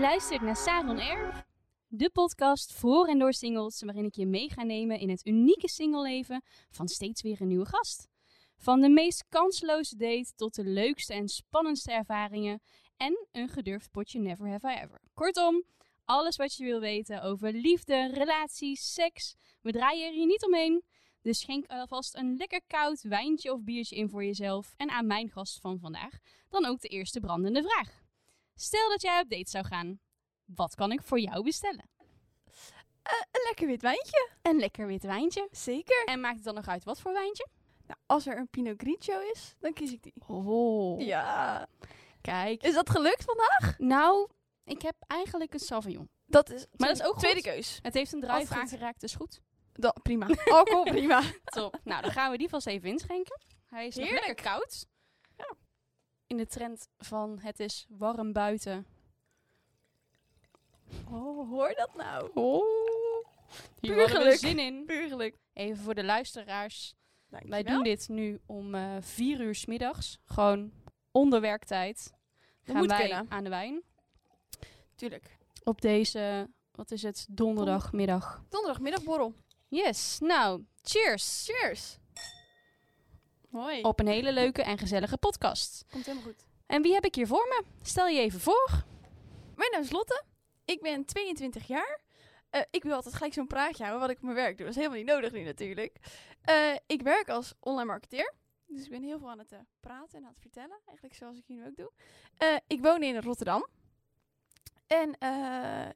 Je luistert naar Saron Air, de podcast voor en door singles, waarin ik je mee ga nemen in het unieke singleleven van steeds weer een nieuwe gast. Van de meest kansloze date tot de leukste en spannendste ervaringen en een gedurfd potje Never Have I Ever. Kortom, alles wat je wil weten over liefde, relaties, seks. We draaien er hier niet omheen. Dus schenk alvast een lekker koud wijntje of biertje in voor jezelf en aan mijn gast van vandaag dan ook de eerste brandende vraag. Stel dat jij op date zou gaan. Wat kan ik voor jou bestellen? Eh, een lekker wit wijntje. Een lekker wit wijntje. Zeker. En maakt het dan nog uit wat voor wijntje? Nou, als er een Pinot Grigio is, dan kies ik die. Oh. Ja. Kijk. Is dat gelukt vandaag? Nou, ik heb eigenlijk een Sauvignon. Dat is, Maar dat is ook goed. tweede keus. Het heeft een goed. aangeraakt, dus goed. Da, prima. Alcohol, prima. Top. nou, dan gaan we die vast even inschenken. Hij is lekker koud. In de trend van het is warm buiten. Oh, hoor dat nou? Oh. Hier Puur hadden we geluk. zin in. Puur geluk. Even voor de luisteraars. Wij doen dit nu om eh vier uur 's middags. Gewoon onder werktijd. Gaan moet wij kunnen. aan de wijn. Tuurlijk. Op deze, wat is het, donderdagmiddag. Donderdagmiddagborrel. Yes, nou, cheers. Cheers. Mooi. Op een hele leuke en gezellige podcast. Komt helemaal goed. En wie heb ik hier voor me? Stel je even voor. Mijn naam is Lotte. Ik ben 22 jaar. Eh, ik wil altijd gelijk zo'n praatje houden wat ik op mijn werk doe. Dat is helemaal niet nodig nu natuurlijk. Eh, ik werk als online marketeer. Dus ik ben heel veel aan het eh, praten en aan het vertellen. Eigenlijk zoals ik hier nu ook doe. Ik woon in Rotterdam. En eh,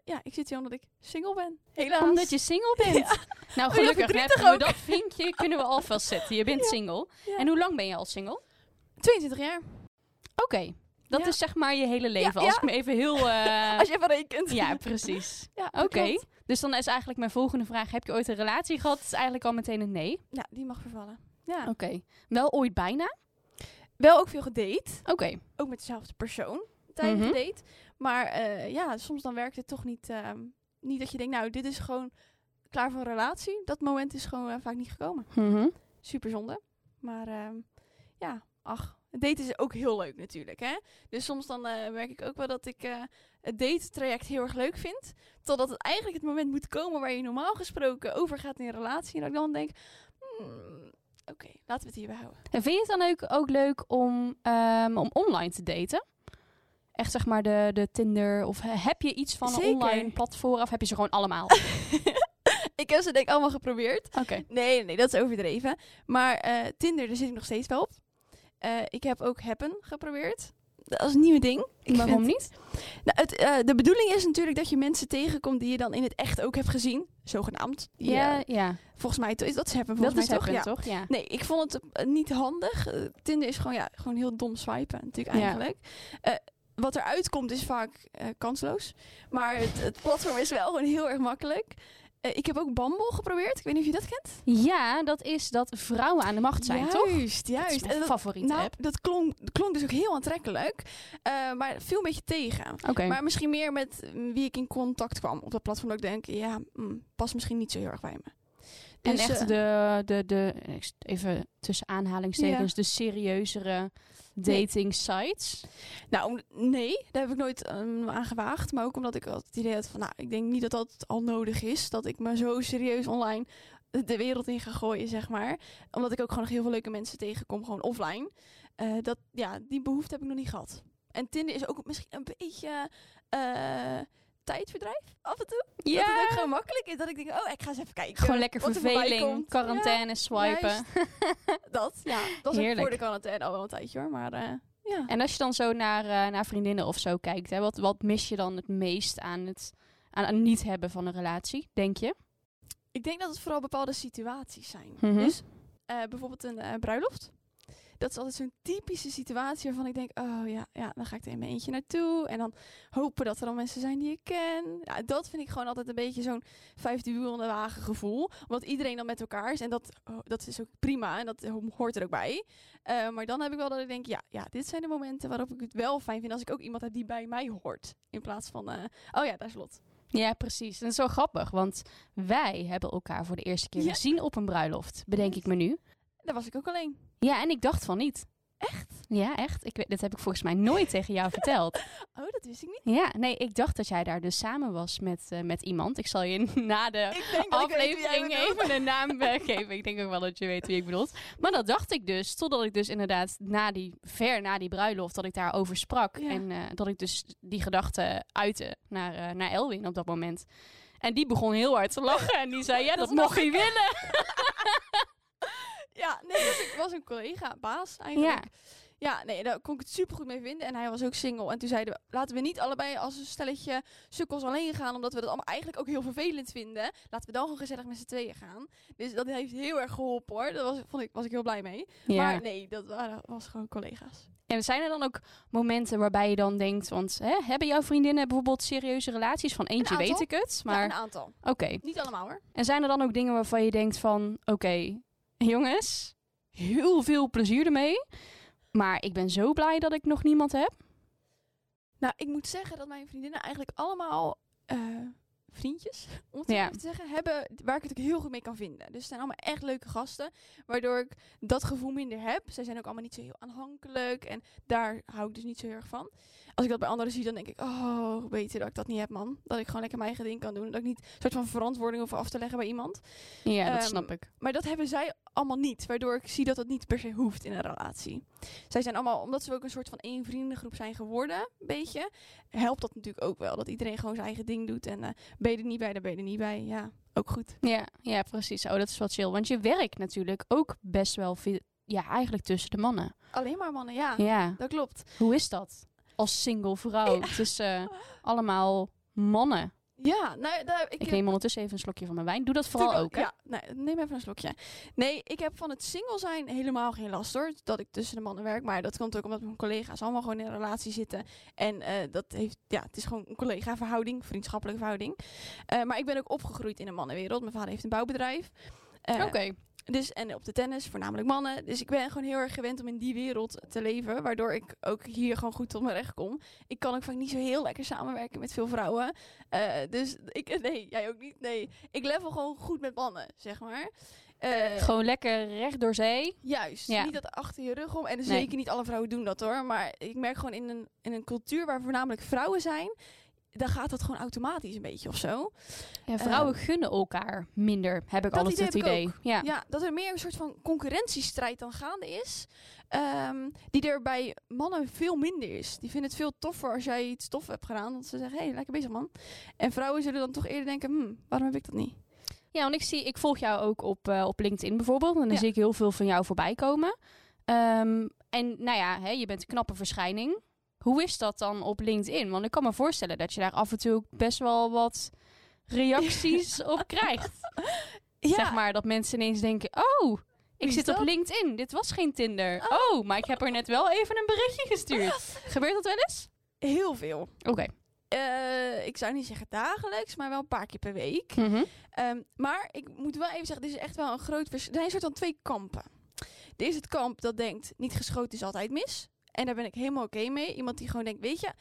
ja, ik zit hier omdat ik single ben. Helaas. Omdat je single bent. Ja. Nou, Oh, heel gelukkig verdrietig hebben we ook. dat vinkje kunnen we alvast zetten. Je bent Ja. single. Ja. En hoe lang ben je al single? 22 jaar. Oké, dat is zeg maar je hele leven. Als ik me even heel... eh, Als je even rekent. Ja, precies. Oké, dus dan is eigenlijk mijn volgende vraag: heb je ooit een relatie gehad? Dat is eigenlijk al meteen een nee. Ja, die mag vervallen. Ja. Oké. Wel ooit bijna? Wel ook veel gedate. Oké. Ook met dezelfde persoon tijdens de date. Maar eh, ja, soms dan werkt het toch niet. ehm, niet dat je denkt, nou, dit is gewoon klaar voor een relatie. Dat moment is gewoon eh, vaak niet gekomen. Mhm. Super zonde. Maar ehm, ja, ach, het daten is ook heel leuk natuurlijk. Hè? Dus soms dan eh, merk ik ook wel dat ik het date-traject heel erg leuk vind. Totdat het eigenlijk het moment moet komen waar je normaal gesproken overgaat in een relatie. En dat ik dan denk, hmm, oké, laten we het hierbij houden. En vind je het dan ook, ook leuk om, ehm, om online te daten? Echt zeg maar de, de Tinder of he- heb je iets van een online platform of heb je ze gewoon allemaal? ik heb ze denk ik allemaal geprobeerd. Oké. Nee, nee, dat is overdreven. Maar eh, Tinder, daar zit ik nog steeds wel op. Eh, ik heb ook Happen geprobeerd. Dat is een nieuwe ding. Ik Waarom vind- niet? Nou, het, eh, de bedoeling is natuurlijk dat je mensen tegenkomt die je dan in het echt ook hebt gezien. Zogenaamd. Die, Ja, ja. volgens mij, to- dat is Happen Dat volgens is mij toch? Happen, Ja. toch? Ja. Nee, ik vond het niet handig. Tinder is gewoon, ja, gewoon heel dom swipen natuurlijk Ja. eigenlijk. Eh, wat eruit komt is vaak eh, kansloos. Maar het, het platform is wel gewoon heel erg makkelijk. Eh, ik heb ook Bumble geprobeerd. Ik weet niet of je dat kent. Ja, dat is dat vrouwen aan de macht zijn, toch? Juist, Dat is juist. mijn En favoriete nou, app. dat klonk, klonk dus ook heel aantrekkelijk. Eh, maar viel een beetje tegen. Maar misschien meer met mm, wie ik in contact kwam op dat platform. Dat ik denk, ja, mm, past misschien niet zo heel erg bij me. En Dus, echt eh, de, de, de, even tussen aanhalingstekens, de serieuzere dating sites. Nou, nee, daar heb ik nooit ehm, aan gewaagd. Maar ook omdat ik altijd het idee had van, nou, ik denk niet dat dat al nodig is. Dat ik me zo serieus online de wereld in ga gooien, zeg maar. Omdat ik ook gewoon nog heel veel leuke mensen tegenkom, gewoon offline. Eh, dat, ja, die behoefte heb ik nog niet gehad. En Tinder is ook misschien een beetje eh, tijdverdrijf af en toe. Dat het ook gewoon makkelijk is. Dat ik denk, oh, ik ga eens even kijken. Gewoon lekker er verveling, quarantaine, swipen. Ja, dat, ja. Dat is Heerlijk. voor de quarantaine al wel een tijdje hoor. Maar eh, ja. En als je dan zo naar, eh, naar vriendinnen of zo kijkt, hè, wat, wat mis je dan het meest aan het aan, aan niet hebben van een relatie, denk je? Ik denk dat het vooral bepaalde situaties zijn. Mhm. Dus eh, bijvoorbeeld een bruiloft. Dat is altijd zo'n typische situatie waarvan ik denk, oh ja, ja, dan ga ik er in mijn eentje naartoe. En dan hopen dat er dan mensen zijn die ik ken. Ja, dat vind ik gewoon altijd een beetje zo'n vijfde wiel in de wagen gevoel. Omdat iedereen dan met elkaar is. En dat, oh, dat is ook prima en dat hoort er ook bij. Eh, maar dan heb ik wel dat ik denk, ja, ja, dit zijn de momenten waarop ik het wel fijn vind als ik ook iemand heb die bij mij hoort. In plaats van, eh, oh ja, daar is Lot. Ja, precies. En dat is zo grappig, want wij hebben elkaar voor de eerste keer Ja. gezien op een bruiloft, bedenk ik me nu. Daar was ik ook alleen. Ja, en ik dacht van niet. Echt? Ja, echt? Ik weet, dit heb ik volgens mij nooit tegen jou verteld. Oh, dat wist ik niet. Ja, nee, ik dacht dat jij daar dus samen was met, eh, met iemand. Ik zal je na de Ik denk dat ik weet wie jij aflevering bedoelt. even een naam eh, geven. Ik denk ook wel dat je weet wie ik bedoel. Maar dat dacht ik dus, totdat ik dus inderdaad na die, ver na die bruiloft, dat ik daarover sprak. Ja. En eh, dat ik dus die gedachte uitte naar, eh, naar Elwin op dat moment. En die begon heel hard te lachen en die zei, ja, dat, Dat mocht je willen. Ja, nee, dat was, was een collega, baas eigenlijk. Ja. nee, daar kon ik het super goed mee vinden. En hij was ook single. En toen zeiden we, laten we niet allebei als een stelletje sukkels alleen gaan. Omdat we dat allemaal eigenlijk ook heel vervelend vinden. Laten we dan gewoon gezellig met z'n tweeën gaan. Dus dat heeft heel erg geholpen hoor. Daar was, vond ik, was ik heel blij mee. Ja. Maar nee, dat waren, was gewoon collega's. En zijn er dan ook momenten waarbij je dan denkt, want hè, hebben jouw vriendinnen bijvoorbeeld serieuze relaties? Van eentje weet ik het, Maar maar een aantal. oké. Niet allemaal hoor. En zijn er dan ook dingen waarvan je denkt van, oké, jongens, heel veel plezier ermee. Maar ik ben zo blij dat ik nog niemand heb. Nou, ik moet zeggen dat mijn vriendinnen eigenlijk allemaal eh, vriendjes, om het Ja. te zeggen, hebben waar ik het ook heel goed mee kan vinden. Dus het zijn allemaal echt leuke gasten, waardoor ik dat gevoel minder heb. Zij zijn ook allemaal niet zo heel aanhankelijk en daar hou ik dus niet zo heel erg van. Als ik dat bij anderen zie, dan denk ik, oh, beter dat ik dat niet heb, man. Dat ik gewoon lekker mijn eigen ding kan doen. Dat ik niet een soort van verantwoording hoef af te leggen bij iemand. Ja, dat Ehm, snap ik. Maar dat hebben zij allemaal niet, waardoor ik zie dat het niet per se hoeft in een relatie. Zij zijn allemaal, omdat ze ook een soort van één vriendengroep zijn geworden, een beetje, helpt dat natuurlijk ook wel. Dat iedereen gewoon zijn eigen ding doet en eh ben je er niet bij, dan ben je er niet bij. Ja, ook goed. Ja, ja, precies. Oh, dat is wel chill. Want je werkt natuurlijk ook best wel veel, ja, eigenlijk tussen de mannen. Alleen maar mannen, ja, Ja, dat klopt. hoe is dat? Als single vrouw tussen eh, allemaal mannen. Ja, nou, daar, ik, Ik neem ondertussen even een slokje van mijn wijn. Doe dat vooral Tuurlijk, ook, hè? Ja, nee, neem even een slokje. Nee, ik heb van het single zijn helemaal geen last hoor. Dat ik tussen de mannen werk. Maar dat komt ook omdat mijn collega's allemaal gewoon in een relatie zitten. En eh, dat heeft, ja, het is gewoon een collega-verhouding, vriendschappelijke verhouding. Eh, maar ik ben ook opgegroeid in een mannenwereld. Mijn vader heeft een bouwbedrijf. Oké. Dus, en op de tennis, voornamelijk mannen. Dus ik ben gewoon heel erg gewend om in die wereld te leven. Waardoor ik ook hier gewoon goed tot mijn recht kom. Ik kan ook vaak niet zo heel lekker samenwerken met veel vrouwen. Eh, dus ik, nee, jij ook niet. Nee, ik level gewoon goed met mannen, zeg maar. Eh, Gewoon lekker recht door zee. Juist. Ja. Niet dat achter je rug om. En Nee. zeker niet alle vrouwen doen dat hoor. Maar ik merk gewoon in een, in een cultuur waar voornamelijk vrouwen zijn. Dan gaat dat gewoon automatisch een beetje of zo. Ja, vrouwen gunnen elkaar minder, heb ik dat altijd idee het idee. Ja. Ja, dat er meer een soort van concurrentiestrijd dan gaande is. ehm, die er bij mannen veel minder is. Die vinden het veel toffer als jij iets tof hebt gedaan. Dat ze zeggen, hé, hey, lekker bezig man. En vrouwen zullen dan toch eerder denken, hm, waarom heb ik dat niet? Ja, want ik, zie, ik volg jou ook op, eh, op LinkedIn bijvoorbeeld. En dan Ja. zie ik heel veel van jou voorbij komen. Ehm, en nou ja, hè, je bent een knappe verschijning. Hoe is dat dan op LinkedIn? Want ik kan me voorstellen dat je daar af en toe best wel wat reacties op krijgt. Ja, Zeg maar dat mensen ineens denken: Oh, ik zit op? LinkedIn. Dit was geen Tinder. Oh, maar ik heb er net wel even een berichtje gestuurd. Gebeurt dat wel eens? heel veel. Oké. Eh, ik zou niet zeggen dagelijks, maar wel een paar keer per week. Mhm. Ehm, maar ik moet wel even zeggen, dit is echt wel een groot verschil. Er zijn een soort van twee kampen. Er is het kamp dat denkt, niet geschoten is altijd mis. En daar ben ik helemaal oké mee. Iemand die gewoon denkt, weet je,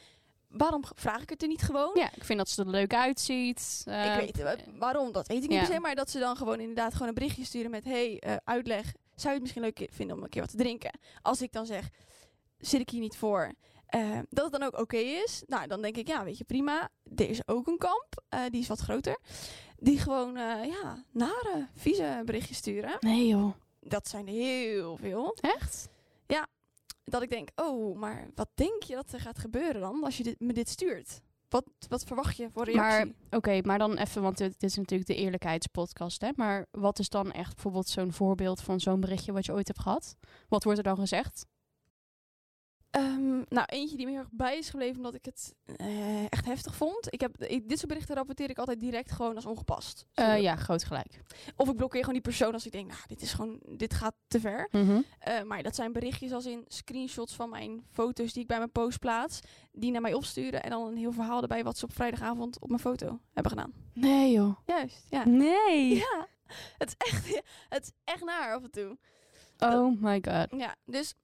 waarom vraag ik het er niet gewoon? Ja, ik vind dat ze er leuk uitziet. Eh, Ik weet het, waarom, dat weet ik niet ja. per se. Maar dat ze dan gewoon inderdaad gewoon een berichtje sturen met... hey, eh, uitleg, zou je het misschien leuk vinden om een keer wat te drinken? Als ik dan zeg, zit ik hier niet voor... eh, dat het dan ook oké is. Nou, dan denk ik, ja, weet je, prima. Er is ook een kamp, eh, die is wat groter. Die gewoon, eh, ja, nare, vieze berichtjes sturen. Nee joh. Dat zijn er heel veel. Echt? Dat ik denk, oh, maar wat denk je dat er gaat gebeuren dan als je dit, me dit stuurt? Wat, wat verwacht je voor reactie? Maar oké, maar dan even, want dit, dit is natuurlijk de eerlijkheidspodcast, hè? Maar wat is dan echt bijvoorbeeld zo'n voorbeeld van zo'n berichtje wat je ooit hebt gehad? Wat wordt er dan gezegd? Ehm, nou, eentje die me heel erg bij is gebleven omdat ik het eh, echt heftig vond. Ik heb, ik, dit soort berichten rapporteer ik altijd direct gewoon als ongepast. Eh, ja, groot gelijk. Of ik blokkeer gewoon die persoon als ik denk, nou, dit is gewoon, dit gaat te ver. Eh, maar dat zijn berichtjes als in screenshots van mijn foto's die ik bij mijn post plaats. Die naar mij opsturen en dan een heel verhaal erbij wat ze op vrijdagavond op mijn foto hebben gedaan. Nee joh. Juist, ja. Nee. Ja, het is echt, het is echt naar af en toe. Oh my god. Ja, dus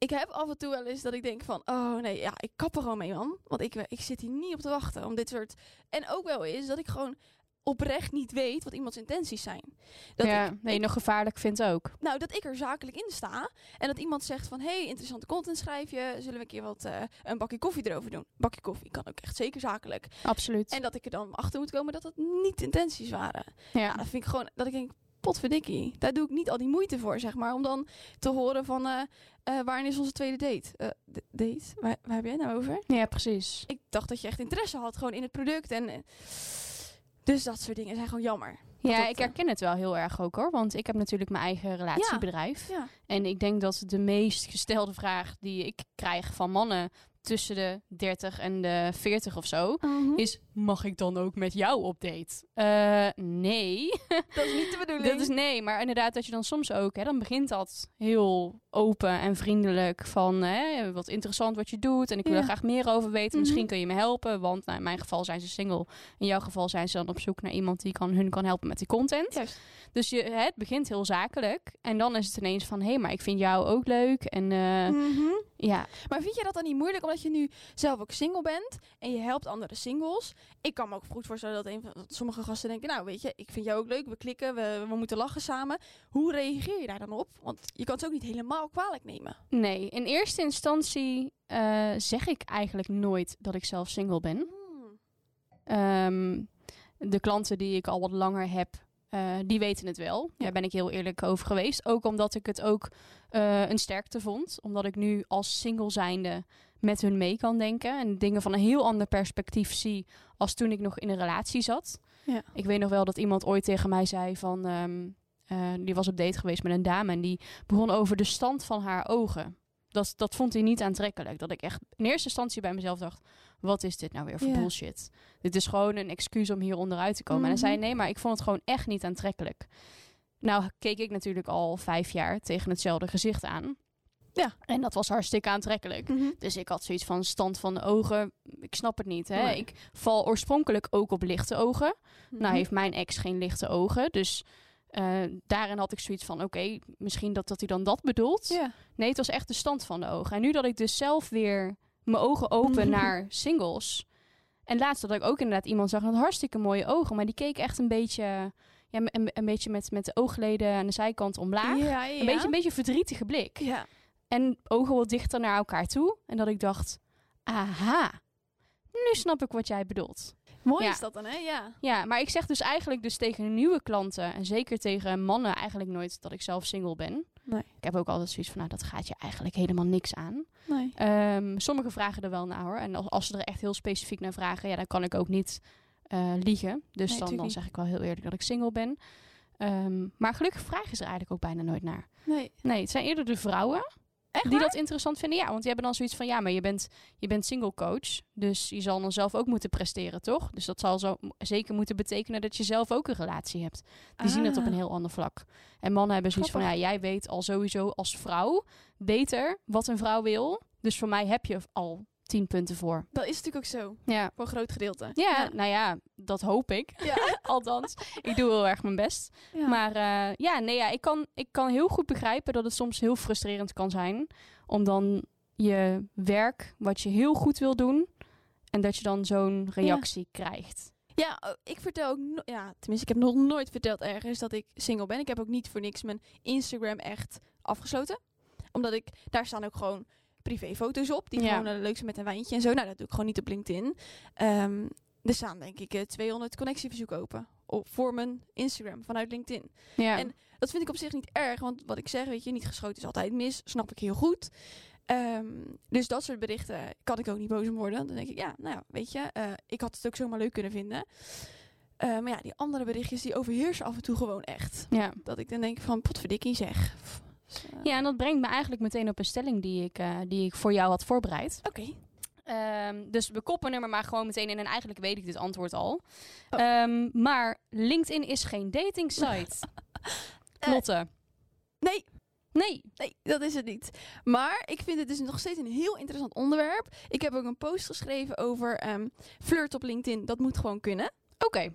ik heb af en toe wel eens dat ik denk van... Oh nee, ja, ik kap er gewoon mee, man. Want ik, ik zit hier niet op te wachten om dit soort... En ook wel eens dat ik gewoon oprecht niet weet wat iemands intenties zijn. Dat ja, ik, nee, ik- nog gevaarlijk vindt ook. nou, dat ik er zakelijk in sta en dat iemand zegt van, hey, interessante content schrijf je, zullen we een keer wat, eh, een bakje koffie erover doen? bakje koffie kan ook echt zeker zakelijk. Absoluut. En dat ik er dan achter moet komen dat dat niet intenties waren. ja. Ja, dat vind ik gewoon, dat ik denk, potverdikkie. Daar doe ik niet al die moeite voor, zeg maar. Om dan te horen van, waarin is onze tweede date? D- date? Waar, waar heb jij nou over? ja, precies. Ik dacht dat je echt interesse had gewoon in het product. En, dus dat soort dingen zijn gewoon jammer. Ja, dat, ik herken het wel heel erg ook hoor. Want ik heb natuurlijk mijn eigen relatiebedrijf. Ja. En ik denk dat de meest gestelde vraag die ik krijg van mannen tussen de 30 en de 40 of zo, is: mag ik dan ook met jou op date? Eh, nee. dat is niet de bedoeling. Dat is nee, maar inderdaad dat je dan soms ook, hè, dan begint dat heel open en vriendelijk van hè, wat interessant wat je doet en ik wil er graag meer over weten. Mhm. Misschien kun je me helpen, want nou, in mijn geval zijn ze single. In jouw geval zijn ze dan op zoek naar iemand die kan, hun kan helpen met die content. Juist. Dus je, hè, het begint heel zakelijk en dan is het ineens van hé, hey, maar ik vind jou ook leuk en eh, Mhm. Ja, Maar vind je dat dan niet moeilijk omdat je nu zelf ook single bent en je helpt andere singles? Ik kan me ook goed voorstellen dat, een van, dat sommige gasten denken, nou weet je, ik vind jou ook leuk, we klikken, we, we moeten lachen samen. Hoe reageer je daar dan op? Want je kan het ook niet helemaal kwalijk nemen. nee. In eerste instantie eh, zeg ik eigenlijk nooit dat ik zelf single ben. Ehm, de klanten die ik al wat langer heb, eh, die weten het wel. Daar ben ik heel eerlijk over geweest. Ook omdat ik het ook eh, een sterkte vond. Omdat ik nu als single zijnde met hun mee kan denken. En dingen van een heel ander perspectief zie als toen ik nog in een relatie zat. Ja. Ik weet nog wel dat iemand ooit tegen mij zei van... ehm, eh, die was op date geweest met een dame en die begon over de stand van haar ogen. Dat, dat vond hij niet aantrekkelijk. Dat ik echt in eerste instantie bij mezelf dacht... wat is dit nou weer voor bullshit? Dit is gewoon een excuus om hier onderuit te komen. En hij zei Mhm. nee, maar ik vond het gewoon echt niet aantrekkelijk. Nou keek ik natuurlijk al vijf jaar tegen hetzelfde gezicht aan. Ja. En dat was hartstikke aantrekkelijk. Mhm. Dus ik had zoiets van stand van de ogen. Ik snap het niet. Hè? Nee. Ik val oorspronkelijk ook op lichte ogen. Nou Mhm. heeft mijn ex geen lichte ogen. Dus eh, daarin had ik zoiets van... oké, misschien dat, dat hij dan dat bedoelt. Ja. Nee, het was echt de stand van de ogen. En nu dat ik dus zelf weer mijn ogen open naar singles. En laatst dat ik ook inderdaad iemand zag met hartstikke mooie ogen. Maar die keek echt een beetje, ja, een, een beetje met, met de oogleden aan de zijkant omlaag. Ja, ja. Een, beetje, een beetje een verdrietige blik. Ja. En ogen wat dichter naar elkaar toe. En dat ik dacht, aha, nu snap ik wat jij bedoelt. Mooi Ja. is dat dan, hè? Ja. Ja, maar ik zeg dus eigenlijk dus tegen nieuwe klanten... en zeker tegen mannen eigenlijk nooit dat ik zelf single ben. Nee. Ik heb ook altijd zoiets van, nou, dat gaat je eigenlijk helemaal niks aan. Nee. Ehm sommigen vragen er wel naar hoor. En als, als ze er echt heel specifiek naar vragen, ja, dan kan ik ook niet eh, liegen. Dus Nee, dan, dan zeg ik wel heel eerlijk dat ik single ben. Ehm, maar gelukkig vragen ze er eigenlijk ook bijna nooit naar. Nee. Nee, het zijn eerder de vrouwen Echt die dat interessant vinden. Ja, want die hebben dan zoiets van, ja, maar je bent, je bent single coach. Dus je zal dan zelf ook moeten presteren, toch? Dus dat zal zo zeker moeten betekenen dat je zelf ook een relatie hebt. Die zien het op een Ah. heel ander vlak. En mannen hebben zoiets van, ja, jij weet al sowieso als vrouw beter wat een vrouw wil. Dus voor mij heb je al tien punten voor. Dat is natuurlijk ook zo. Ja. Voor een groot gedeelte. Ja, nou ja, dat hoop ik. Ja. Althans, ik doe heel erg mijn best. Ja. Maar eh, ja, nee, ja, ik, kan, ik kan heel goed begrijpen dat het soms heel frustrerend kan zijn. Om dan je werk, wat je heel goed wil doen, en dat je dan zo'n reactie krijgt. Ja, oh, ik vertel ook... no- ja, tenminste, ik heb nog nooit verteld ergens dat ik single ben. Ik heb ook niet voor niks mijn Instagram echt afgesloten. Omdat ik... Daar staan ook gewoon privéfoto's op. Die Ja. gewoon eh, leuk zijn met een wijntje en zo. Nou, dat doe ik gewoon niet op LinkedIn. Ehm, er staan denk ik eh, 200 connectieverzoeken open. Op, voor mijn Instagram vanuit LinkedIn. Ja, En- Dat vind ik op zich niet erg. Want wat ik zeg, weet je, niet geschoten is altijd mis. Snap ik heel goed. Ehm, dus dat soort berichten kan ik ook niet boos om worden. Dan denk ik, ja, nou ja, weet je, eh, ik had het ook zomaar leuk kunnen vinden. Eh, maar ja, die andere berichtjes die overheersen af en toe gewoon echt. ja. Dat ik dan denk van, potverdikkie zeg. Pff, dus, eh, ja, en dat brengt me eigenlijk meteen op een stelling die ik, eh, die ik voor jou had voorbereid. Oké. Ehm, dus we koppen er maar gewoon meteen in. En eigenlijk weet ik dit antwoord al. Oh. Ehm, maar LinkedIn is geen dating site. Eh. Lotte. Nee, Nee. nee, dat is het niet. Maar ik vind het dus nog steeds een heel interessant onderwerp. Ik heb ook een post geschreven over ehm flirt op LinkedIn. Dat moet gewoon kunnen. Oké.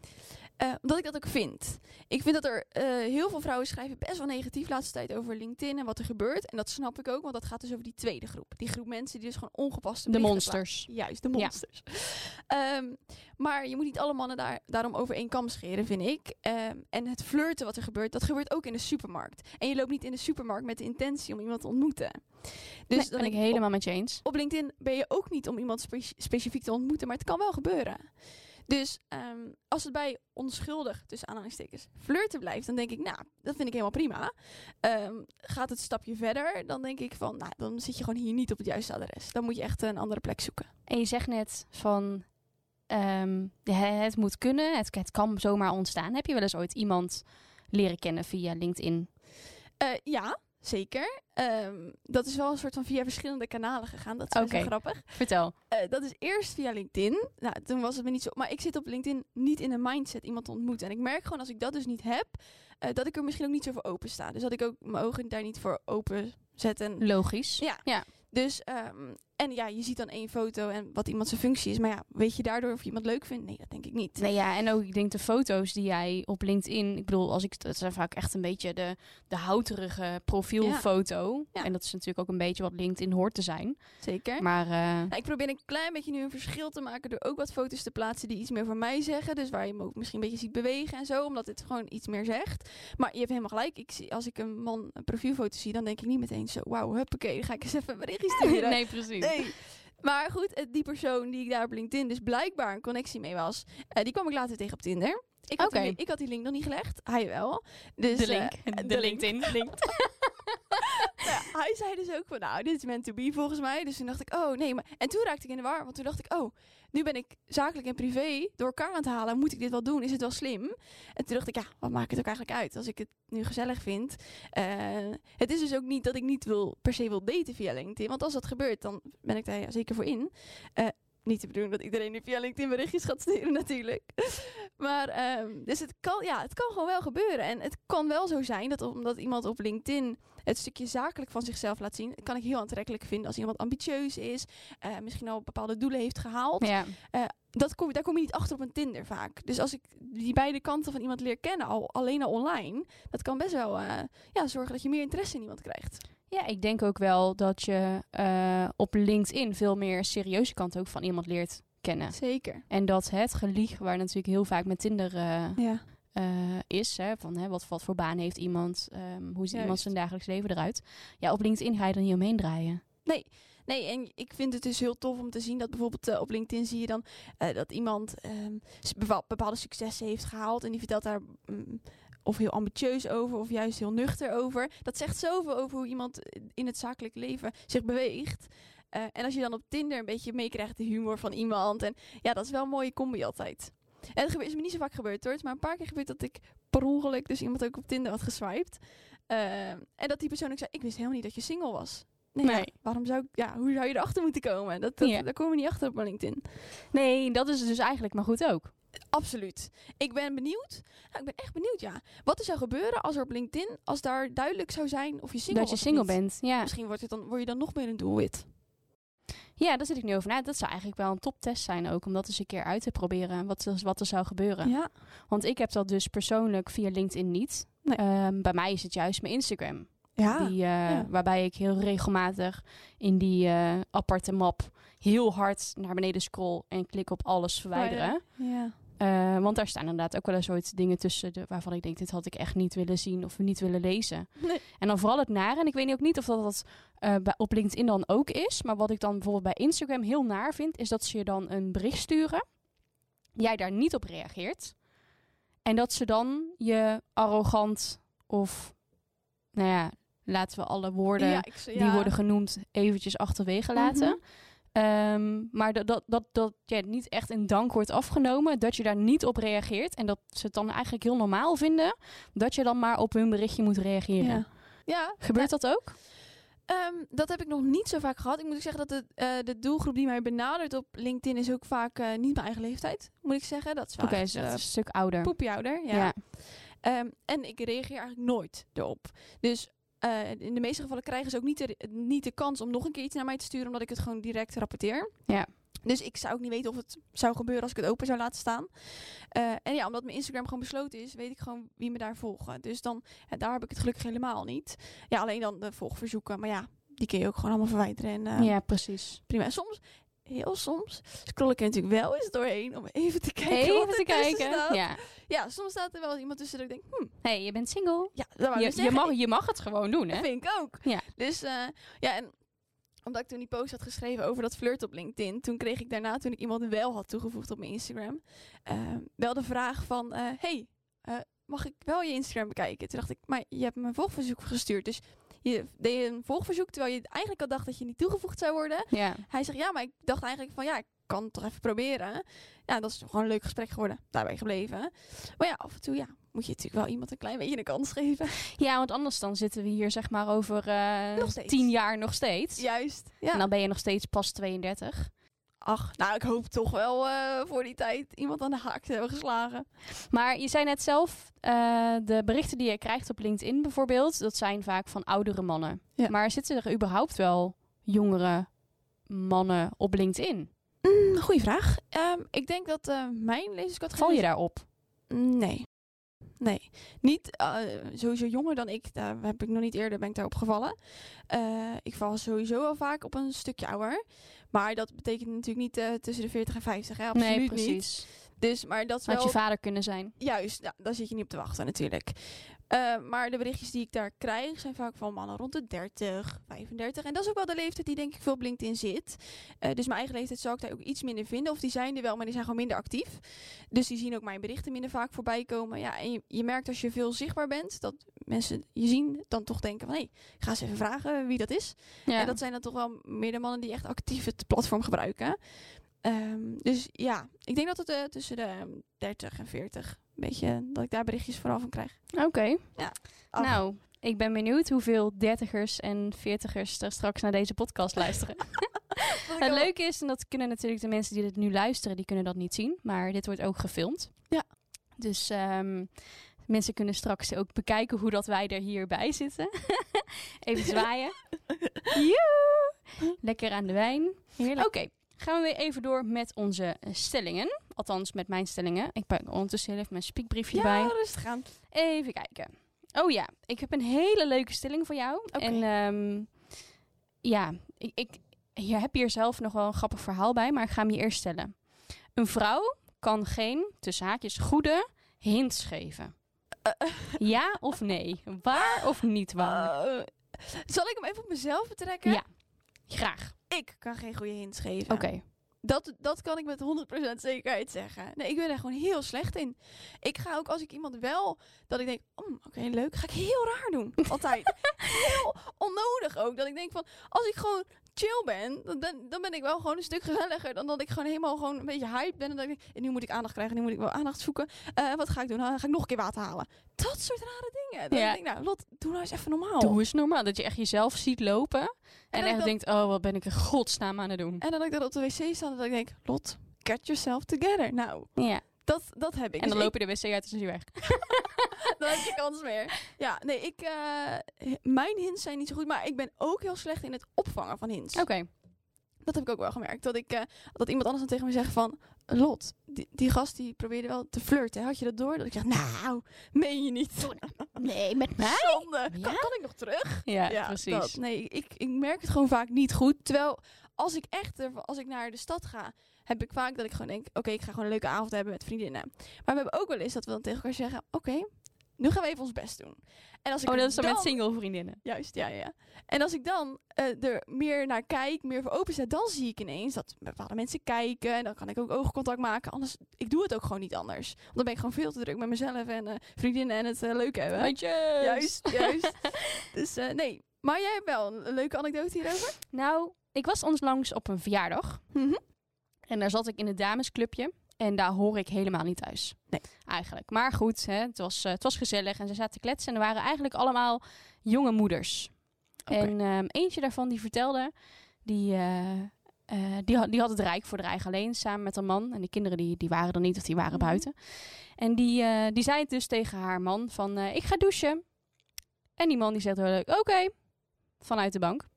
Eh, omdat ik dat ook vind. Ik vind dat er eh, heel veel vrouwen schrijven best wel negatief de laatste tijd over LinkedIn en wat er gebeurt. En dat snap ik ook, want dat gaat dus over die tweede groep. Die groep mensen die dus gewoon ongepaste De monsters. plaatsen. Juist, de Ja. monsters. Ehm, maar je moet niet alle mannen daar, daarom over één kam scheren, vind ik. Ehm, en het flirten wat er gebeurt, dat gebeurt ook in de supermarkt. En je loopt niet in de supermarkt met de intentie om iemand te ontmoeten. Dus dan ben ik helemaal met je eens. op LinkedIn ben je ook niet om iemand spe- specifiek te ontmoeten, maar het kan wel gebeuren. Dus ehm, als het bij onschuldig, tussen aanhalingstekens, flirten blijft, dan denk ik, nou, dat vind ik helemaal prima. Ehm, gaat het een stapje verder, dan denk ik van, nou, dan zit je gewoon hier niet op het juiste adres. Dan moet je echt een andere plek zoeken. En je zegt net van ehm, he- het moet kunnen, het, het kan zomaar ontstaan. Heb je wel eens ooit iemand leren kennen via LinkedIn? Eh, ja, zeker. Ehm, dat is wel een soort van via verschillende kanalen gegaan. Dat is best wel grappig. Vertel. Eh, dat is eerst via LinkedIn. Nou, toen was het me niet zo. Maar ik zit op LinkedIn niet in een mindset iemand te ontmoeten. En ik merk gewoon als ik dat dus niet heb, eh, dat ik er misschien ook niet zo voor open sta. Dus dat ik ook mijn ogen daar niet voor open zet. En Logisch. Ja. ja. Dus, ehm, en ja, je ziet dan één foto en wat iemand zijn functie is. Maar ja, weet je daardoor of je iemand leuk vindt? Nee, dat denk ik niet. Nee, ja, en ook ik denk de foto's die jij op LinkedIn, ik bedoel, als ik dat zijn vaak echt een beetje de, de houterige profielfoto. Ja. En dat is natuurlijk ook een beetje wat LinkedIn hoort te zijn. Zeker. Maar eh, Nou, ik probeer een klein beetje nu een verschil te maken door ook wat foto's te plaatsen die iets meer voor mij zeggen. Dus waar je me ook misschien een beetje ziet bewegen en zo, omdat het gewoon iets meer zegt. Maar je hebt helemaal gelijk. Ik zie, als ik een man een profielfoto zie, dan denk ik niet meteen zo, wauw, huppakee, dan ga ik eens even een berichtje sturen. nee, precies. Nee. Maar goed, eh, die persoon die ik daar op LinkedIn dus blijkbaar een connectie mee was, eh, die kwam ik later tegen op Tinder. Ik had, die, ik had die link nog niet gelegd, hij wel. Dus, De eh, link. de, de link. LinkedIn link. Hij zei dus ook van, nou, dit is meant to be volgens mij. Dus toen dacht ik, oh nee. Maar... En toen raakte ik in de war, want toen dacht ik, oh, nu ben ik zakelijk en privé door elkaar aan het halen. Moet ik dit wel doen? Is het wel slim? En toen dacht ik, ja, wat maakt het ook eigenlijk uit als ik het nu gezellig vind? Eh, het is dus ook niet dat ik niet wil, per se wil daten via LinkedIn. Want als dat gebeurt, dan ben ik daar zeker voor in. Eh, niet te bedoelen dat iedereen nu via LinkedIn berichtjes gaat sturen natuurlijk. Maar ehm, dus het kan, ja, het kan gewoon wel gebeuren. En het kan wel zo zijn dat omdat iemand op LinkedIn het stukje zakelijk van zichzelf laat zien, kan ik heel aantrekkelijk vinden als iemand ambitieus is, eh, misschien al bepaalde doelen heeft gehaald. Ja. Dat kom, daar kom je niet achter op een Tinder vaak. Dus als ik die beide kanten van iemand leer kennen, al, alleen al online, dat kan best wel eh, ja, zorgen dat je meer interesse in iemand krijgt. Ja, ik denk ook wel dat je eh, op LinkedIn veel meer serieuze kant ook van iemand leert kennen. Zeker. En dat het gelieg, waar natuurlijk heel vaak met Tinder eh, Ja. eh, is, hè, van hè, wat, wat voor baan heeft iemand, ehm, hoe ziet iemand zijn dagelijks leven eruit. Ja, op LinkedIn ga je er niet omheen draaien. Nee, en ik vind het dus heel tof om te zien dat bijvoorbeeld op LinkedIn zie je dan dat iemand ehm, bepaalde successen heeft gehaald en die vertelt daar mm, of heel ambitieus over of juist heel nuchter over. Dat zegt zoveel over hoe iemand in het zakelijk leven zich beweegt. Eh, en als je dan op Tinder een beetje meekrijgt de humor van iemand en ja, dat is wel een mooie combi altijd. En het gebeurt- is me niet zo vaak gebeurd hoor, het is maar een paar keer gebeurd dat ik per ongeluk dus iemand ook op Tinder had geswiped. Eh, en dat die persoon ook zei, ik wist helemaal niet dat je single was. Nee, ja, Nee. waarom zou ik, ja, hoe zou je erachter moeten komen? Dat, dat, Ja. Daar komen we niet achter op mijn LinkedIn. Nee, dat is dus eigenlijk maar goed ook. Absoluut. Ik ben benieuwd. Nou, ik ben echt benieuwd, ja. Wat er zou gebeuren als er op LinkedIn, als daar duidelijk zou zijn of je single dat je single bent. Ja. Misschien wordt het dan, word je dan nog meer een doelwit. ja, daar zit ik nu over na. Dat zou eigenlijk wel een toptest zijn ook, om dat eens een keer uit te proberen. Wat, er- wat er zou gebeuren. Ja. Want ik heb dat dus persoonlijk via LinkedIn niet. Nee. Ehm, bij mij is het juist mijn Instagram. Ja. Die, eh, ja. Waarbij ik heel regelmatig in die eh, aparte map heel hard naar beneden scroll en klik op alles verwijderen. Ja. Eh, want daar staan inderdaad ook wel een soort dingen tussen de, waarvan ik denk, dit had ik echt niet willen zien of niet willen lezen. Nee. En dan vooral het naar. En ik weet ook niet of dat, dat eh, op LinkedIn dan ook is. Maar wat ik dan bijvoorbeeld bij Instagram heel naar vind, is dat ze je dan een bericht sturen. Jij daar niet op reageert. En dat ze dan je arrogant of, nou ja, laten we alle woorden Ja, ik, die worden genoemd eventjes achterwege laten. Mhm. Ehm, maar dat, dat, dat, dat ja, niet echt in dank wordt afgenomen. Dat je daar niet op reageert. En dat ze het dan eigenlijk heel normaal vinden. Dat je dan maar op hun berichtje moet reageren. Ja. Ja, Gebeurt dat ook? Ehm, dat heb ik nog niet zo vaak gehad. Ik moet zeggen dat de, eh, de doelgroep die mij benadert op LinkedIn is ook vaak eh, niet mijn eigen leeftijd, moet ik zeggen. Dat is Oké, vaak dus een stuk ouder. poepie-ouder, ja. Ja. Ehm, en ik reageer eigenlijk nooit erop. Dus eh, in de meeste gevallen krijgen ze ook niet de, niet de kans om nog een keer iets naar mij te sturen, omdat ik het gewoon direct rapporteer. Ja. Dus ik zou ook niet weten of het zou gebeuren als ik het open zou laten staan. Eh, en ja, omdat mijn Instagram gewoon besloten is, weet ik gewoon wie me daar volgen. Dus dan, ja, daar heb ik het gelukkig helemaal niet. Ja, alleen dan de volgverzoeken. Maar ja, die kun je ook gewoon allemaal verwijderen. En, eh, ja, precies. Prima. Soms, heel soms, scroll ik er natuurlijk wel eens doorheen om even te kijken Even wat te kijken. staat. Ja. Ja, soms staat er wel iemand tussen dat ik denk, hm, hey, je bent single. ja, dat Je, je, mag, je mag het gewoon doen, Dat hè? vind ik ook. Ja. Dus eh, ja, en omdat ik toen die post had geschreven over dat flirt op LinkedIn, toen kreeg ik daarna, toen ik iemand wel had toegevoegd op mijn Instagram, eh, wel de vraag van, eh, hey, eh, mag ik wel je Instagram bekijken? Toen dacht ik, maar je hebt me een volgverzoek gestuurd, dus je deed een volgverzoek terwijl je eigenlijk al dacht dat je niet toegevoegd zou worden. Ja. Hij zegt, ja, maar ik dacht eigenlijk van, ja, ik kan het toch even proberen. Ja, dat is gewoon een leuk gesprek geworden, daarbij gebleven. Maar ja, af en toe, ja, moet je natuurlijk wel iemand een klein beetje een kans geven. ja, want anders dan zitten we hier zeg maar over steeds. tien jaar nog steeds. Juist, ja. En dan ben je nog steeds pas 32. Ach, nou, ik hoop toch wel eh, voor die tijd iemand aan de haak te hebben geslagen. Maar je zei net zelf, eh, de berichten die je krijgt op LinkedIn bijvoorbeeld, dat zijn vaak van oudere mannen. Ja. Maar zitten er überhaupt wel jongere mannen op LinkedIn? Mm, goeie vraag. Ehm, ik denk dat eh, mijn lezerscategorie... Val je daarop? Nee. Nee. Niet sowieso jonger dan ik. Daar heb ik nog niet eerder ben ik daarop gevallen. Ik val sowieso wel vaak op een stukje ouder. Maar dat betekent natuurlijk niet eh, tussen de 40 en 50. Hè? Absoluut nee, niet. precies. Dus, maar dat is Had wel... je vader kunnen zijn. Juist, ja, daar zit je niet op te wachten natuurlijk. Eh, maar de berichtjes die ik daar krijg zijn vaak van mannen rond de 30, 35. En dat is ook wel de leeftijd die denk ik veel op LinkedIn zit. Eh, dus mijn eigen leeftijd zou ik daar ook iets minder vinden. Of die zijn er wel, maar die zijn gewoon minder actief. Dus die zien ook mijn berichten minder vaak voorbij komen. Ja, en je, je merkt als je veel zichtbaar bent, dat mensen je zien dan toch denken van... hé, hey, ik ga eens even vragen wie dat is. Ja. En dat zijn dan toch wel meer de mannen die echt actief het platform gebruiken. Ehm, dus ja, ik denk dat het eh, tussen de ehm, 30 en 40 een beetje dat ik daar berichtjes vooral van krijg. Oké. Ach. Nou, ik ben benieuwd hoeveel dertigers en veertigers er straks naar deze podcast luisteren. Het leuke is, en dat kunnen natuurlijk de mensen die dit nu luisteren, die kunnen dat niet zien. Maar dit wordt ook gefilmd. Ja. Dus ehm, mensen kunnen straks ook bekijken hoe dat wij er hierbij zitten. Even zwaaien. Lekker aan de wijn. Heerlijk. Oké, gaan we weer even door met onze stellingen. Althans, met mijn stellingen. Ik pak ondertussen heel even mijn spiekbriefje ja, bij. rustig aan. Even kijken. Oh ja, ik heb een hele leuke stelling voor jou. En ehm, ja, ik, ik je hebt hier zelf nog wel een grappig verhaal bij, maar ik ga hem je eerst stellen. Een vrouw kan geen, tussen haakjes, goede hints geven. Ja of nee? Waar of niet waar? Eh, zal ik hem even op mezelf betrekken? Ja. Graag. Ik kan geen goede hints geven. Oké. Dat, dat kan ik met 100% zekerheid zeggen. Nee, ik ben er gewoon heel slecht in. Ik ga ook als ik iemand wel, dat ik denk, oh, oké, leuk, ga ik heel raar doen. Altijd. heel onnodig ook. Dat ik denk van, als ik gewoon chill ben, dan, dan, ben ik wel gewoon een stuk gezelliger dan dat ik gewoon helemaal gewoon een beetje hype ben. En ik en nu moet ik aandacht krijgen, nu moet ik wel aandacht zoeken. Eh, wat ga ik doen? Nou, ga ik nog een keer water halen. Dat soort rare dingen. Dan Ja. denk ik, nou, Lot, doe nou eens even normaal. Doe eens normaal. Dat je echt jezelf ziet lopen. En, dan echt dat- denkt, oh, wat ben ik in godsnaam aan het doen. En dan dat ik dat op de wc sta en dat ik denk, Lot, get yourself together. Nou, Ja. Dat, dat heb ik. En dan Dus loop je de wc uit en hij weg. dan heb je kans meer. Ja, nee, ik, eh, mijn hints zijn niet zo goed, maar ik ben ook heel slecht in het opvangen van hints. Oké. Dat heb ik ook wel gemerkt. Dat, ik, eh, dat iemand anders dan tegen me zegt van, Lot, die, die gast die probeerde wel te flirten. Had je dat door? Dat ik zeg, nou, meen je niet. Nee, met Zonde. Ja? Kan, kan ik nog terug? Ja, precies. dat. Nee, ik, ik merk het gewoon vaak niet goed. Terwijl, als ik echt, er- als ik naar de stad ga, heb ik vaak dat ik gewoon denk, oké, ik ga gewoon een leuke avond hebben met vriendinnen. Maar we hebben ook wel eens dat we dan tegen elkaar zeggen, oké, nu gaan we even ons best doen. En als ik Oh, dat is dan met single vriendinnen. Juist, ja, ja. En als ik dan eh, er meer naar kijk, meer voor open sta, dan zie ik ineens dat bepaalde mensen kijken. En dan kan ik ook oogcontact maken. Anders, ik doe het ook gewoon niet anders. Want dan ben ik gewoon veel te druk met mezelf en eh, vriendinnen en het eh, leuk hebben. Handjes. Juist, juist. dus eh, nee. Maar jij hebt wel een, een leuke anekdote hierover? Nou, ik was onlangs op een verjaardag. Mhm. En daar zat ik in het damesclubje. En daar hoor ik helemaal niet thuis. Nee. Eigenlijk. Maar goed, hè, het, was, eh, het was gezellig. En ze zaten te kletsen. En er waren eigenlijk allemaal jonge moeders. En ehm, eentje daarvan die vertelde... Die, eh, eh, die, had, die had het rijk voor de eigen alleen samen met haar man. En die kinderen die, die waren er niet of die waren Mhm. buiten. En die, die zei het dus tegen haar man van... ik ga douchen. En die man die zegt heel leuk... Oké. Vanuit de bank.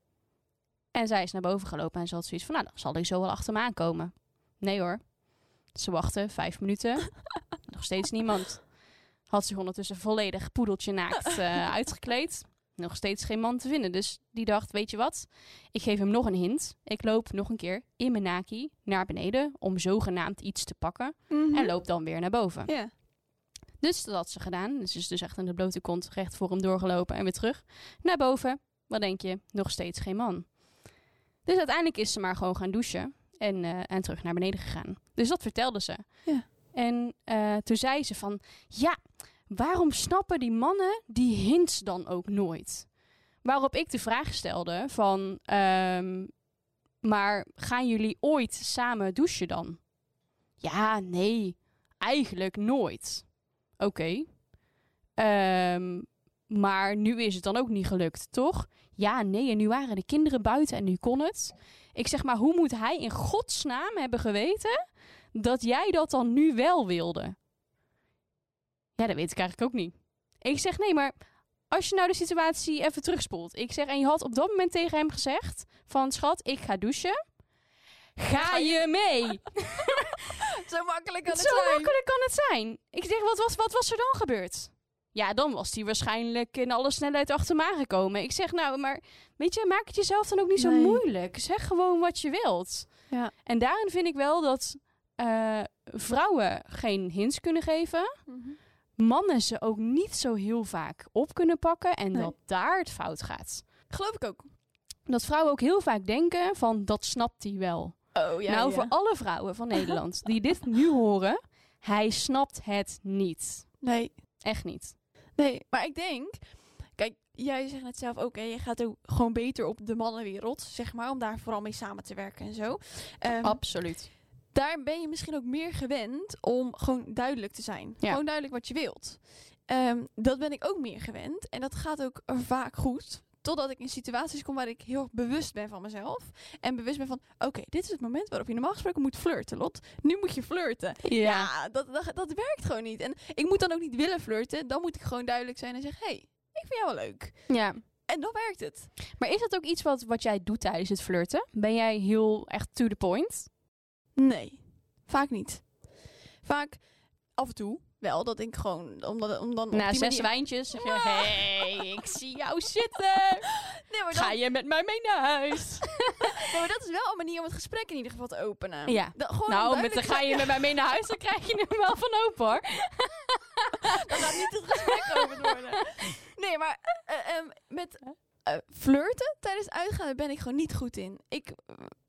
En zij is naar boven gelopen en ze had zoiets van, nou, dan zal ik zo wel achter me aankomen. Nee hoor. Ze wachten vijf minuten. Nog steeds niemand. Had zich ondertussen volledig poedeltje naakt eh, uitgekleed. Nog steeds geen man te vinden. Dus die dacht, weet je wat? Ik geef hem nog een hint. Ik loop nog een keer in mijn naki naar beneden om zogenaamd iets te pakken. Mhm. En loop dan weer naar boven. Ja. Dus dat had ze gedaan. Dus ze is dus echt aan de blote kont recht voor hem doorgelopen en weer terug. Naar boven. Wat denk je? Nog steeds geen man. Dus uiteindelijk is ze maar gewoon gaan douchen. En, eh, en terug naar beneden gegaan. Dus dat vertelde ze. Ja. En eh, toen zei ze van... Ja, waarom snappen die mannen die hints dan ook nooit? Waarop ik de vraag stelde van... ehm, maar gaan jullie ooit samen douchen dan? Ja, nee. Eigenlijk nooit. Oké. Ehm, maar nu is het dan ook niet gelukt, toch? Ja, nee. En nu waren de kinderen buiten en nu kon het. Ik zeg maar, hoe moet hij in godsnaam hebben geweten dat jij dat dan nu wel wilde? Ja, dat weet ik eigenlijk ook niet. Ik zeg, nee, maar als je nou de situatie even terugspoelt. Ik zeg, en je had op dat moment tegen hem gezegd van, schat, ik ga douchen. Ga je mee? Zo makkelijk kan het Zo zijn. makkelijk kan het zijn. Ik zeg, wat was, wat was er dan gebeurd? Ja, dan was hij waarschijnlijk in alle snelheid achter me aangekomen. Ik zeg, nou, maar weet je, maak het jezelf dan ook niet zo Nee. moeilijk. Zeg gewoon wat je wilt. Ja. En daarin vind ik wel dat eh, vrouwen geen hints kunnen geven. Mhm. Mannen ze ook niet zo heel vaak op kunnen pakken. En Nee. dat daar het fout gaat. Geloof ik ook. Dat vrouwen ook heel vaak denken van, dat snapt hij wel. Oh ja. nou, ja. voor alle vrouwen van Nederland die dit nu horen, hij snapt het niet. Nee, Echt niet. Nee. Maar ik denk... Kijk, jij zegt het zelf ook, hè. Je gaat ook gewoon beter op de mannenwereld, zeg maar. Om daar vooral mee samen te werken en zo. Ehm, Absoluut. daar ben je misschien ook meer gewend om gewoon duidelijk te zijn. Ja. Gewoon duidelijk wat je wilt. Ehm, dat ben ik ook meer gewend. En dat gaat ook vaak goed. Totdat ik in situaties kom waar ik heel erg bewust ben van mezelf. En bewust ben van, oké, dit is het moment waarop je normaal gesproken moet flirten, Lot. Nu moet je flirten. Ja, dat, dat, dat werkt gewoon niet. En ik moet dan ook niet willen flirten. Dan moet ik gewoon duidelijk zijn en zeggen, hé, hey, ik vind jou wel leuk. ja. En dan werkt het. Maar is dat ook iets wat, wat jij doet tijdens het flirten? Ben jij heel echt to the point? Nee, vaak niet. Vaak af en toe wel, dat ik gewoon, omdat om dan op Na zes manier- wijntjes zeg je, Ah. hey, ik zie jou zitten. Nee, maar, Ga je met mij mee naar huis? nee, maar dat is wel een manier om het gesprek in ieder geval te openen. Ja. Dat, gewoon nou, met de ga je met mij mee naar huis, dan krijg je hem wel van open hoor. Dan gaat niet het gesprek geopend worden. Nee, maar eh, ehm, met eh, flirten tijdens uitgaan daar ben ik gewoon niet goed in. Ik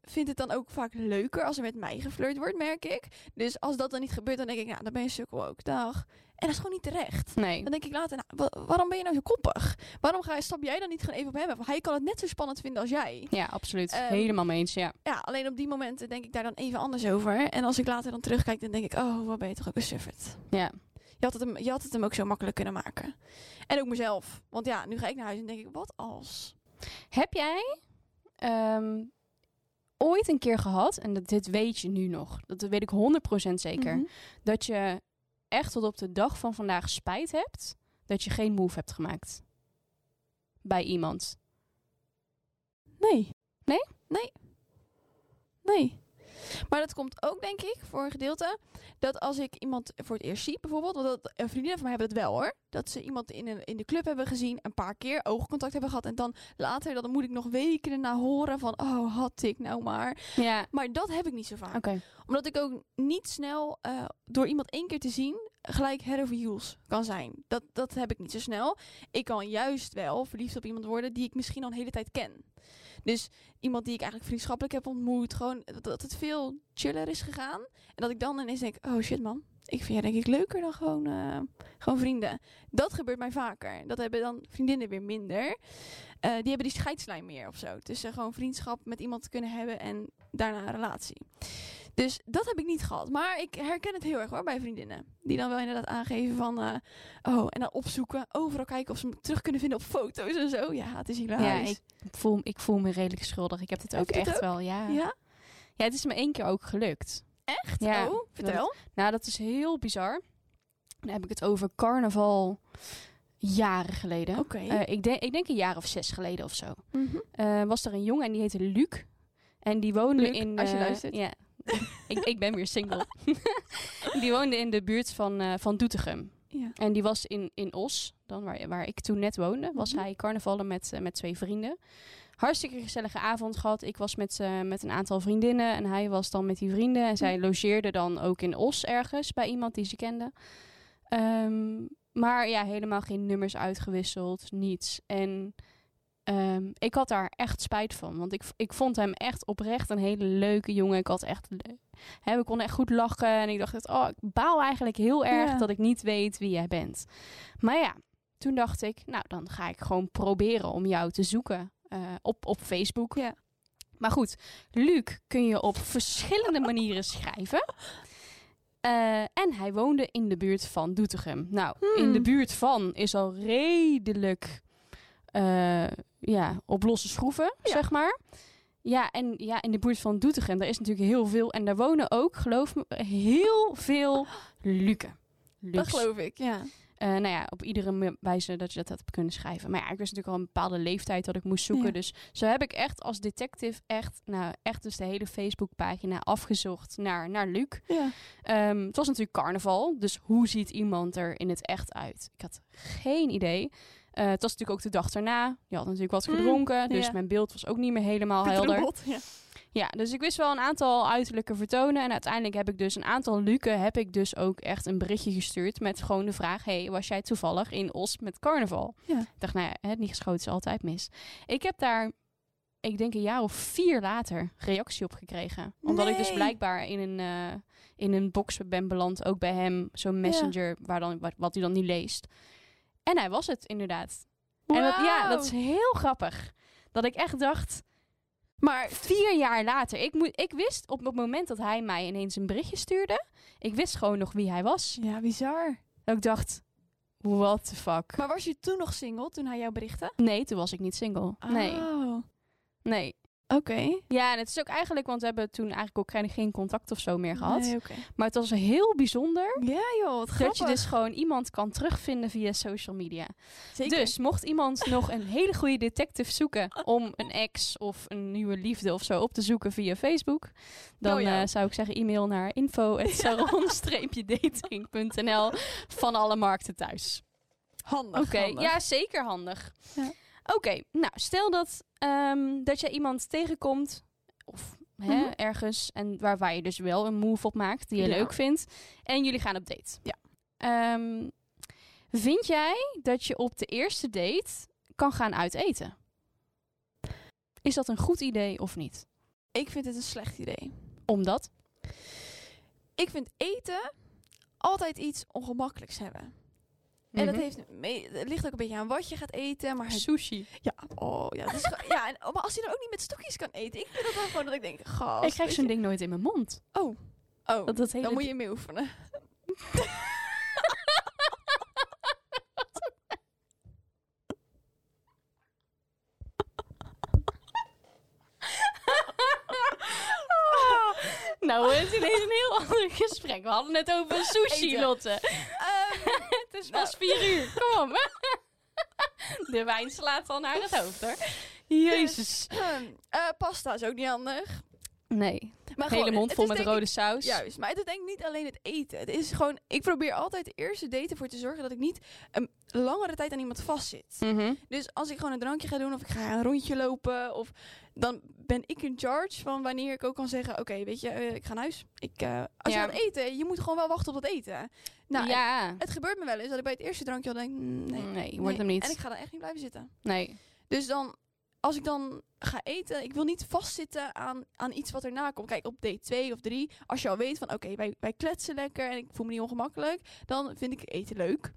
vind het dan ook vaak leuker als er met mij geflirt wordt, merk ik. Dus als dat dan niet gebeurt, dan denk ik, nou, dan ben je sukkel ook. Dag. En dat is gewoon niet terecht. Nee. Dan denk ik later, nou, wa- waarom ben je nou zo koppig? Waarom ga je, stap jij dan niet gewoon even op hem? Want hij kan het net zo spannend vinden als jij. Ja, absoluut. Ehm, Helemaal mee eens, ja. Ja, alleen op die momenten denk ik daar dan even anders over. En als ik later dan terugkijk, dan denk ik, oh, wat ben je toch ook een suffert. Ja. Je had, het hem, je had het hem ook zo makkelijk kunnen maken. En ook mezelf. Want ja, nu ga ik naar huis en denk ik, wat als? Heb jij ehm, ooit een keer gehad, en dat, dit weet je nu nog, dat weet ik 100% zeker, Mhm. dat je echt tot op de dag van vandaag spijt hebt dat je geen move hebt gemaakt bij iemand? Nee. Nee? Nee. Nee. Maar dat komt ook, denk ik, voor een gedeelte, dat als ik iemand voor het eerst zie, bijvoorbeeld, want dat, een vriendinnen van mij hebben het wel hoor, dat ze iemand in, een, in de club hebben gezien, een paar keer oogcontact hebben gehad en dan later, dan moet ik nog weken erna horen van, oh, had ik nou maar. Ja. Maar dat heb ik niet zo vaak. Omdat ik ook niet snel eh, door iemand één keer te zien gelijk head over heels kan zijn. Dat, dat heb ik niet zo snel. Ik kan juist wel verliefd op iemand worden die ik misschien al een hele tijd ken. Dus iemand die ik eigenlijk vriendschappelijk heb ontmoet. Gewoon dat, het veel chiller is gegaan. En dat ik dan ineens denk, oh shit man. Ik vind jij denk ik leuker dan gewoon, eh, gewoon vrienden. Dat gebeurt mij vaker. Dat hebben dan vriendinnen weer minder. Eh, die hebben die scheidslijn meer of zo. Tussen gewoon vriendschap met iemand kunnen hebben en daarna een relatie. Dus dat heb ik niet gehad. Maar ik herken het heel erg hoor bij vriendinnen. Die dan wel inderdaad aangeven van... eh, oh, en dan opzoeken. Overal kijken of ze me terug kunnen vinden op foto's en zo. Ja, het is Ja, hilarisch. ik voel, ik voel me redelijk schuldig. Ik heb dit ook echt ook? wel, ja. Ja? Ja, het is me één keer ook gelukt. Echt? Ja, oh, vertel. Nou, dat is heel bizar. Dan heb ik het over carnaval Jaren geleden. Oké. Eh, ik, denk, ik denk een jaar of zes geleden of zo. Mhm. Eh, was er een jongen en die heette Luc. En die woonde Luc, in... als je luistert. Ja. ik, ik ben weer single. die woonde in de buurt van, eh, van Doetinchem. Ja. En die was in, in Os, dan waar, waar ik toen net woonde, was Mhm. hij carnavallen met, eh, met twee vrienden. Hartstikke gezellige avond gehad. Ik was met, eh, met een aantal vriendinnen en hij was dan met die vrienden. En zij logeerde dan ook in Os ergens bij iemand die ze kende. Ehm, maar ja, helemaal geen nummers uitgewisseld, niets. En ehm, ik had daar echt spijt van. Want ik, ik vond hem echt oprecht een hele leuke jongen. Ik had echt... Hè, we konden echt goed lachen. En ik dacht, oh, ik baal eigenlijk heel erg Ja. dat ik niet weet wie jij bent. Maar ja, toen dacht ik, nou, dan ga ik gewoon proberen om jou te zoeken eh, op, op Facebook. Ja. Maar goed, Luc kun je op verschillende manieren schrijven. Eh, en hij woonde in de buurt van Doetinchem. Nou, in Hmm. de buurt van is al redelijk eh, ja, op losse schroeven, Ja. zeg maar. Ja, en ja, in de buurt van Doetinchem, daar is natuurlijk heel veel. En daar wonen ook, geloof me, heel veel Luken. Dat geloof ik, ja. Eh, nou ja, op iedere wijze dat je dat had kunnen schrijven. Maar ja, ik was natuurlijk al een bepaalde leeftijd dat ik moest zoeken. Ja. Dus zo heb ik echt als detective echt, nou, echt dus de hele Facebookpagina afgezocht naar, naar Luc. ja. Ehm, het was natuurlijk carnaval, dus hoe ziet iemand er in het echt uit? Ik had geen idee. Eh, het was natuurlijk ook de dag daarna. Je had natuurlijk wat Mm, gedronken, dus mijn beeld was ook niet meer helemaal helder. Ja. Ja, dus ik wist wel een aantal uiterlijke vertonen. En uiteindelijk heb ik dus een aantal luken, heb ik dus ook echt een berichtje gestuurd met gewoon de vraag: hey, was jij toevallig in Os met carnaval? Ja. Ik dacht, nou ja, het niet geschoten is altijd mis. Ik heb daar, ik denk een jaar of vier later, reactie op gekregen. Omdat ik dus blijkbaar in een, eh, in een box ben beland, ook bij hem, zo'n messenger, waar dan, wat, wat hij dan niet leest. En hij was het inderdaad. En dat, ja, dat is heel grappig. Dat ik echt dacht, Maar vier jaar later. Ik, moet, ik wist op het moment dat hij mij ineens een berichtje stuurde. Ik wist gewoon nog wie hij was. ja, bizar. Dat ik dacht, what the fuck. Maar was je toen nog single toen hij jou berichtte? Nee, toen was ik niet single. Nee, Oh, nee. Oké. Ja, en het is ook eigenlijk, want we hebben toen eigenlijk ook geen- geen contact of zo meer gehad. Nee. Maar het was heel bijzonder Ja joh, wat grappig. dat je dus gewoon iemand kan terugvinden via social media. Zeker. Dus mocht iemand nog een hele goede detective zoeken om een ex of een nieuwe liefde of zo op te zoeken via Facebook, dan Oh ja. eh, zou ik zeggen e-mail naar info@saron-dating.nl van alle markten thuis. handig. Oké, ja, zeker handig. Ja. Oké, nou stel dat, ehm, dat je iemand tegenkomt of hè, Mhm. ergens en waar, waar je dus wel een move op maakt die je Ja. leuk vindt en jullie gaan op date. Ja. Ehm, vind jij dat je op de eerste date kan gaan uiteten? Is dat een goed idee of niet? Ik vind het een slecht idee. Omdat? Ik vind eten altijd iets ongemakkelijks hebben. En dat Mhm. heeft mee, het ligt ook een beetje aan wat je gaat eten, maar het, sushi. ja, oh ja, het is ja, en, maar als je dan ook niet met stokjes kan eten, ik vind dat dan gewoon dat ik denk, gast, Ik krijg weet zo'n je- ding nooit in mijn mond. Oh, oh, Dat, dat hele dan moet je mee oefenen. nou, het is ineens een heel ander gesprek. We hadden het over sushi, Eten. Lotte. Ehm, Pas vier uur. Kom op. De wijn slaat al naar het hoofd, hoor. Jezus. ehm, eh, pasta is ook niet handig. Nee. Maar Hele mond vol met rode ik- saus. Juist, maar het is denk ik niet alleen het eten. Het is gewoon, ik probeer altijd de eerste date ervoor te zorgen dat ik niet een langere tijd aan iemand vastzit. Mhm. Dus als ik gewoon een drankje ga doen of ik ga een rondje lopen of dan ben ik in charge van wanneer ik ook kan zeggen, oké, weet je, eh, ik ga naar huis. Ik, eh, als Ja. je gaat eten, je moet gewoon wel wachten op dat eten. Nou, ja. het gebeurt me wel eens dat ik bij het eerste drankje al denk, mm, nee, Nee, wordt nee. hem niet. En ik ga dan echt niet blijven zitten. Nee. Dus dan, als ik dan ga eten, ik wil niet vastzitten aan, aan iets wat erna komt. Kijk, op date 2 of 3, als je al weet van oké, wij, wij kletsen lekker en ik voel me niet ongemakkelijk, dan vind ik eten leuk.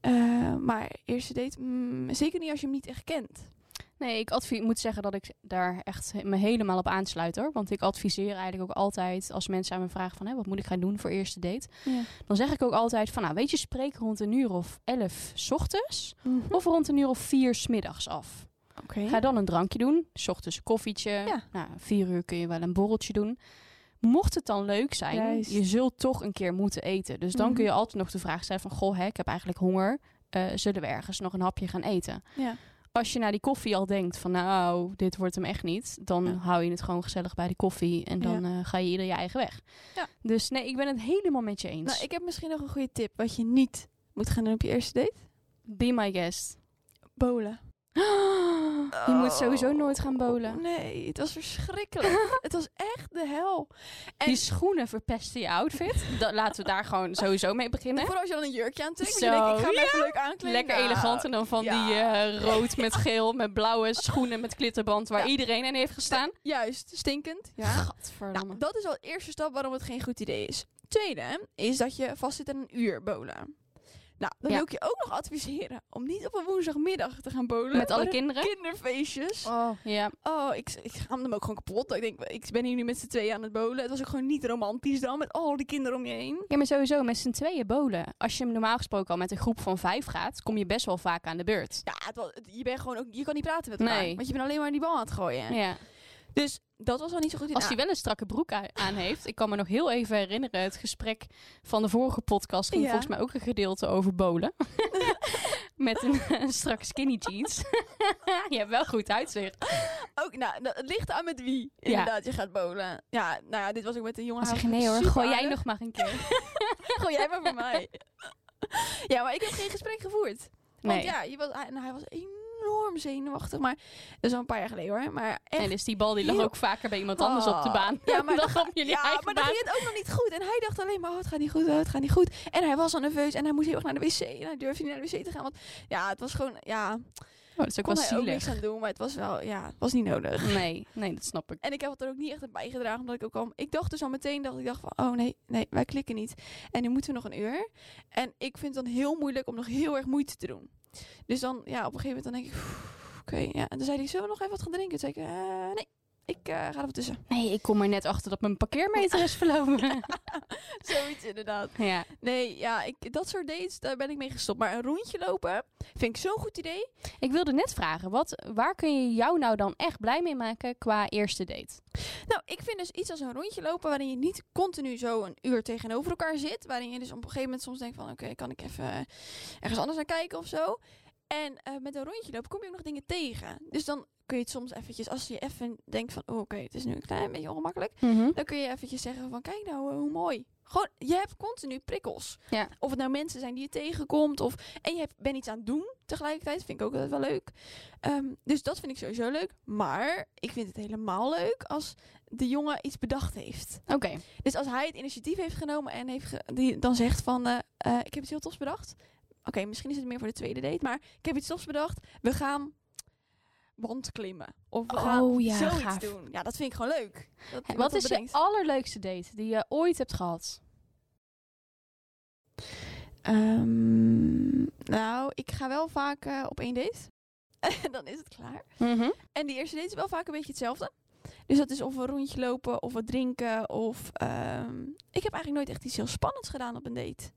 Eh, maar eerste date, mm, zeker niet als je hem niet echt kent. Nee, ik moet zeggen dat ik daar echt me helemaal op aansluit hoor. Want ik adviseer eigenlijk ook altijd als mensen aan me vragen van... Hé, wat moet ik gaan doen voor eerste date? Ja. Dan zeg ik ook altijd van... Nou, weet je, spreek rond een uur of elf 's ochtends... Mhm. of rond een uur of vier 's middags af. Ga dan een drankje doen. 's ochtends een koffietje. Ja. Nou, vier uur kun je wel een borreltje doen. Mocht het dan leuk zijn, Juist. je zult toch een keer moeten eten. Dus dan Mhm. kun je altijd nog de vraag stellen van... Goh, hè, ik heb eigenlijk honger. eh, zullen we ergens nog een hapje gaan eten. Ja. Als je na die koffie al denkt van nou, dit wordt hem echt niet, dan Ja. hou je het gewoon gezellig bij die koffie en dan eh, ga je ieder je eigen weg. Ja. Dus nee, ik ben het helemaal met je eens. Nou, ik heb misschien nog een goede tip wat je niet moet gaan doen op je eerste date. Be my guest. Bolen. Je moet sowieso nooit gaan bolen. Nee, het was verschrikkelijk. het was echt de hel. En Die schoenen verpesten je outfit. Da- laten we daar gewoon sowieso mee beginnen. vooral als je dan een jurkje aantrekt. Zo, je denkt, ik ga ja. even leuk aankleden. Lekker Nou, elegant en dan van ja. die eh, rood met geel met blauwe schoenen met klitterband waar Ja. iedereen in heeft gestaan. Juist, stinkend. Ja. Gadverdamme. Nou, dat is al de eerste stap waarom het geen goed idee is. Tweede is dat je vastzit aan een uur bolen. Nou, dan Ja. wil ik je ook nog adviseren om niet op een woensdagmiddag te gaan bolen. met alle kinderen. kinderfeestjes. Oh, ja. Oh, ik, ik ga hem ook gewoon kapot. Ik denk, ik ben hier nu met z'n tweeën aan het bolen. Het was ook gewoon niet romantisch dan, met al die kinderen om je heen. ja, maar sowieso met z'n tweeën bolen. Als je normaal gesproken al met een groep van vijf gaat, kom je best wel vaak aan de beurt. Ja, het was, het- je bent gewoon ook, je kan niet praten met elkaar. Nee. Want je bent alleen maar die bal aan het gooien. Ja. Dus dat was al niet zo goed. Als hij wel een strakke broek aan heeft. Ik kan me nog heel even herinneren, het gesprek van de vorige podcast ging Ja. volgens mij ook een gedeelte over bolen. Met een, een strakke skinny jeans. je hebt wel goed uitzicht. Ook, nou, het ligt aan met wie inderdaad je gaat bolen. Ja, nou ja, dit was ook met een jongen. Zeg nee hoor, gooi jij nog maar een keer. Gooi jij maar voor mij. ja, maar ik heb geen gesprek gevoerd. Want Nee. ja, je was, hij, en hij was enorm zenuwachtig. Maar dat is al een paar jaar geleden hoor. Maar echt. En dus die bal die lag heel- ook vaker bij iemand anders op de Oh. baan. Ja, maar dan op jullie ja, eigen maar baan. ging het ook nog niet goed. En hij dacht alleen maar, oh, het gaat niet goed, oh, het gaat niet goed. En hij was al nerveus en hij moest heel erg naar de wc. En hij durfde niet naar de wc te gaan. Want ja, het was gewoon, ja, Oh, dat is ook wel hij ook niks zielig. aan doen. Maar het was wel, ja, het was niet nodig. Nee, nee, dat snap ik. En ik heb het er ook niet echt aan bijgedragen, omdat ik ook al... Ik dacht dus al meteen, dat ik dacht van, oh nee, nee, wij klikken niet. En nu moeten we nog een uur. En ik vind het dan heel moeilijk om nog heel erg moeite te doen. Dus dan, ja, op een gegeven moment dan denk ik, "Oeh, oké, ja. En dan zei hij, zullen we nog even wat gaan drinken? Toen zei ik, eh, nee, ik eh, ga er tussen. Nee, ik kom er net achter dat mijn parkeermeter is verloren. Zoiets inderdaad. ja. Nee, ja, ik, dat soort dates, daar ben ik mee gestopt. Maar een rondje lopen vind ik zo'n goed idee. Ik wilde net vragen, wat, waar kun je jou nou dan echt blij mee maken qua eerste date? Nou, ik vind dus iets als een rondje lopen waarin je niet continu zo een uur tegenover elkaar zit. Waarin je dus op een gegeven moment soms denkt van oké, kan ik even eh, ergens anders naar kijken of zo. En eh, met een rondje lopen kom je ook nog dingen tegen. Dus dan kun je het soms eventjes, als je even denkt van oh, oké, het is nu een klein beetje ongemakkelijk. Dan kun je eventjes zeggen van kijk nou eh, hoe mooi. Gewoon, je hebt continu prikkels. Ja. Of het nou mensen zijn die je tegenkomt. Of, en je hebt, bent iets aan het doen tegelijkertijd. Vind ik ook altijd wel leuk. Ehm, dus dat vind ik sowieso leuk. Maar ik vind het helemaal leuk als de jongen iets bedacht heeft. Oké. Dus als hij het initiatief heeft genomen en heeft ge- die dan zegt van... eh, eh, ik heb iets heel tofs bedacht. Oké, misschien is het meer voor de tweede date. Maar ik heb iets tofs bedacht. We gaan wand klimmen. Of we gaan Oh ja, zoiets gaaf. doen. Ja, dat vind ik gewoon leuk. Dat, Wat is je bedenkt. allerleukste date die je ooit hebt gehad? Ehm, nou, ik ga wel vaak eh, op één date. En dan is het klaar. En die eerste date is wel vaak een beetje hetzelfde. Dus dat is of een rondje lopen, of wat drinken, of... ehm, ik heb eigenlijk nooit echt iets heel spannends gedaan op een date.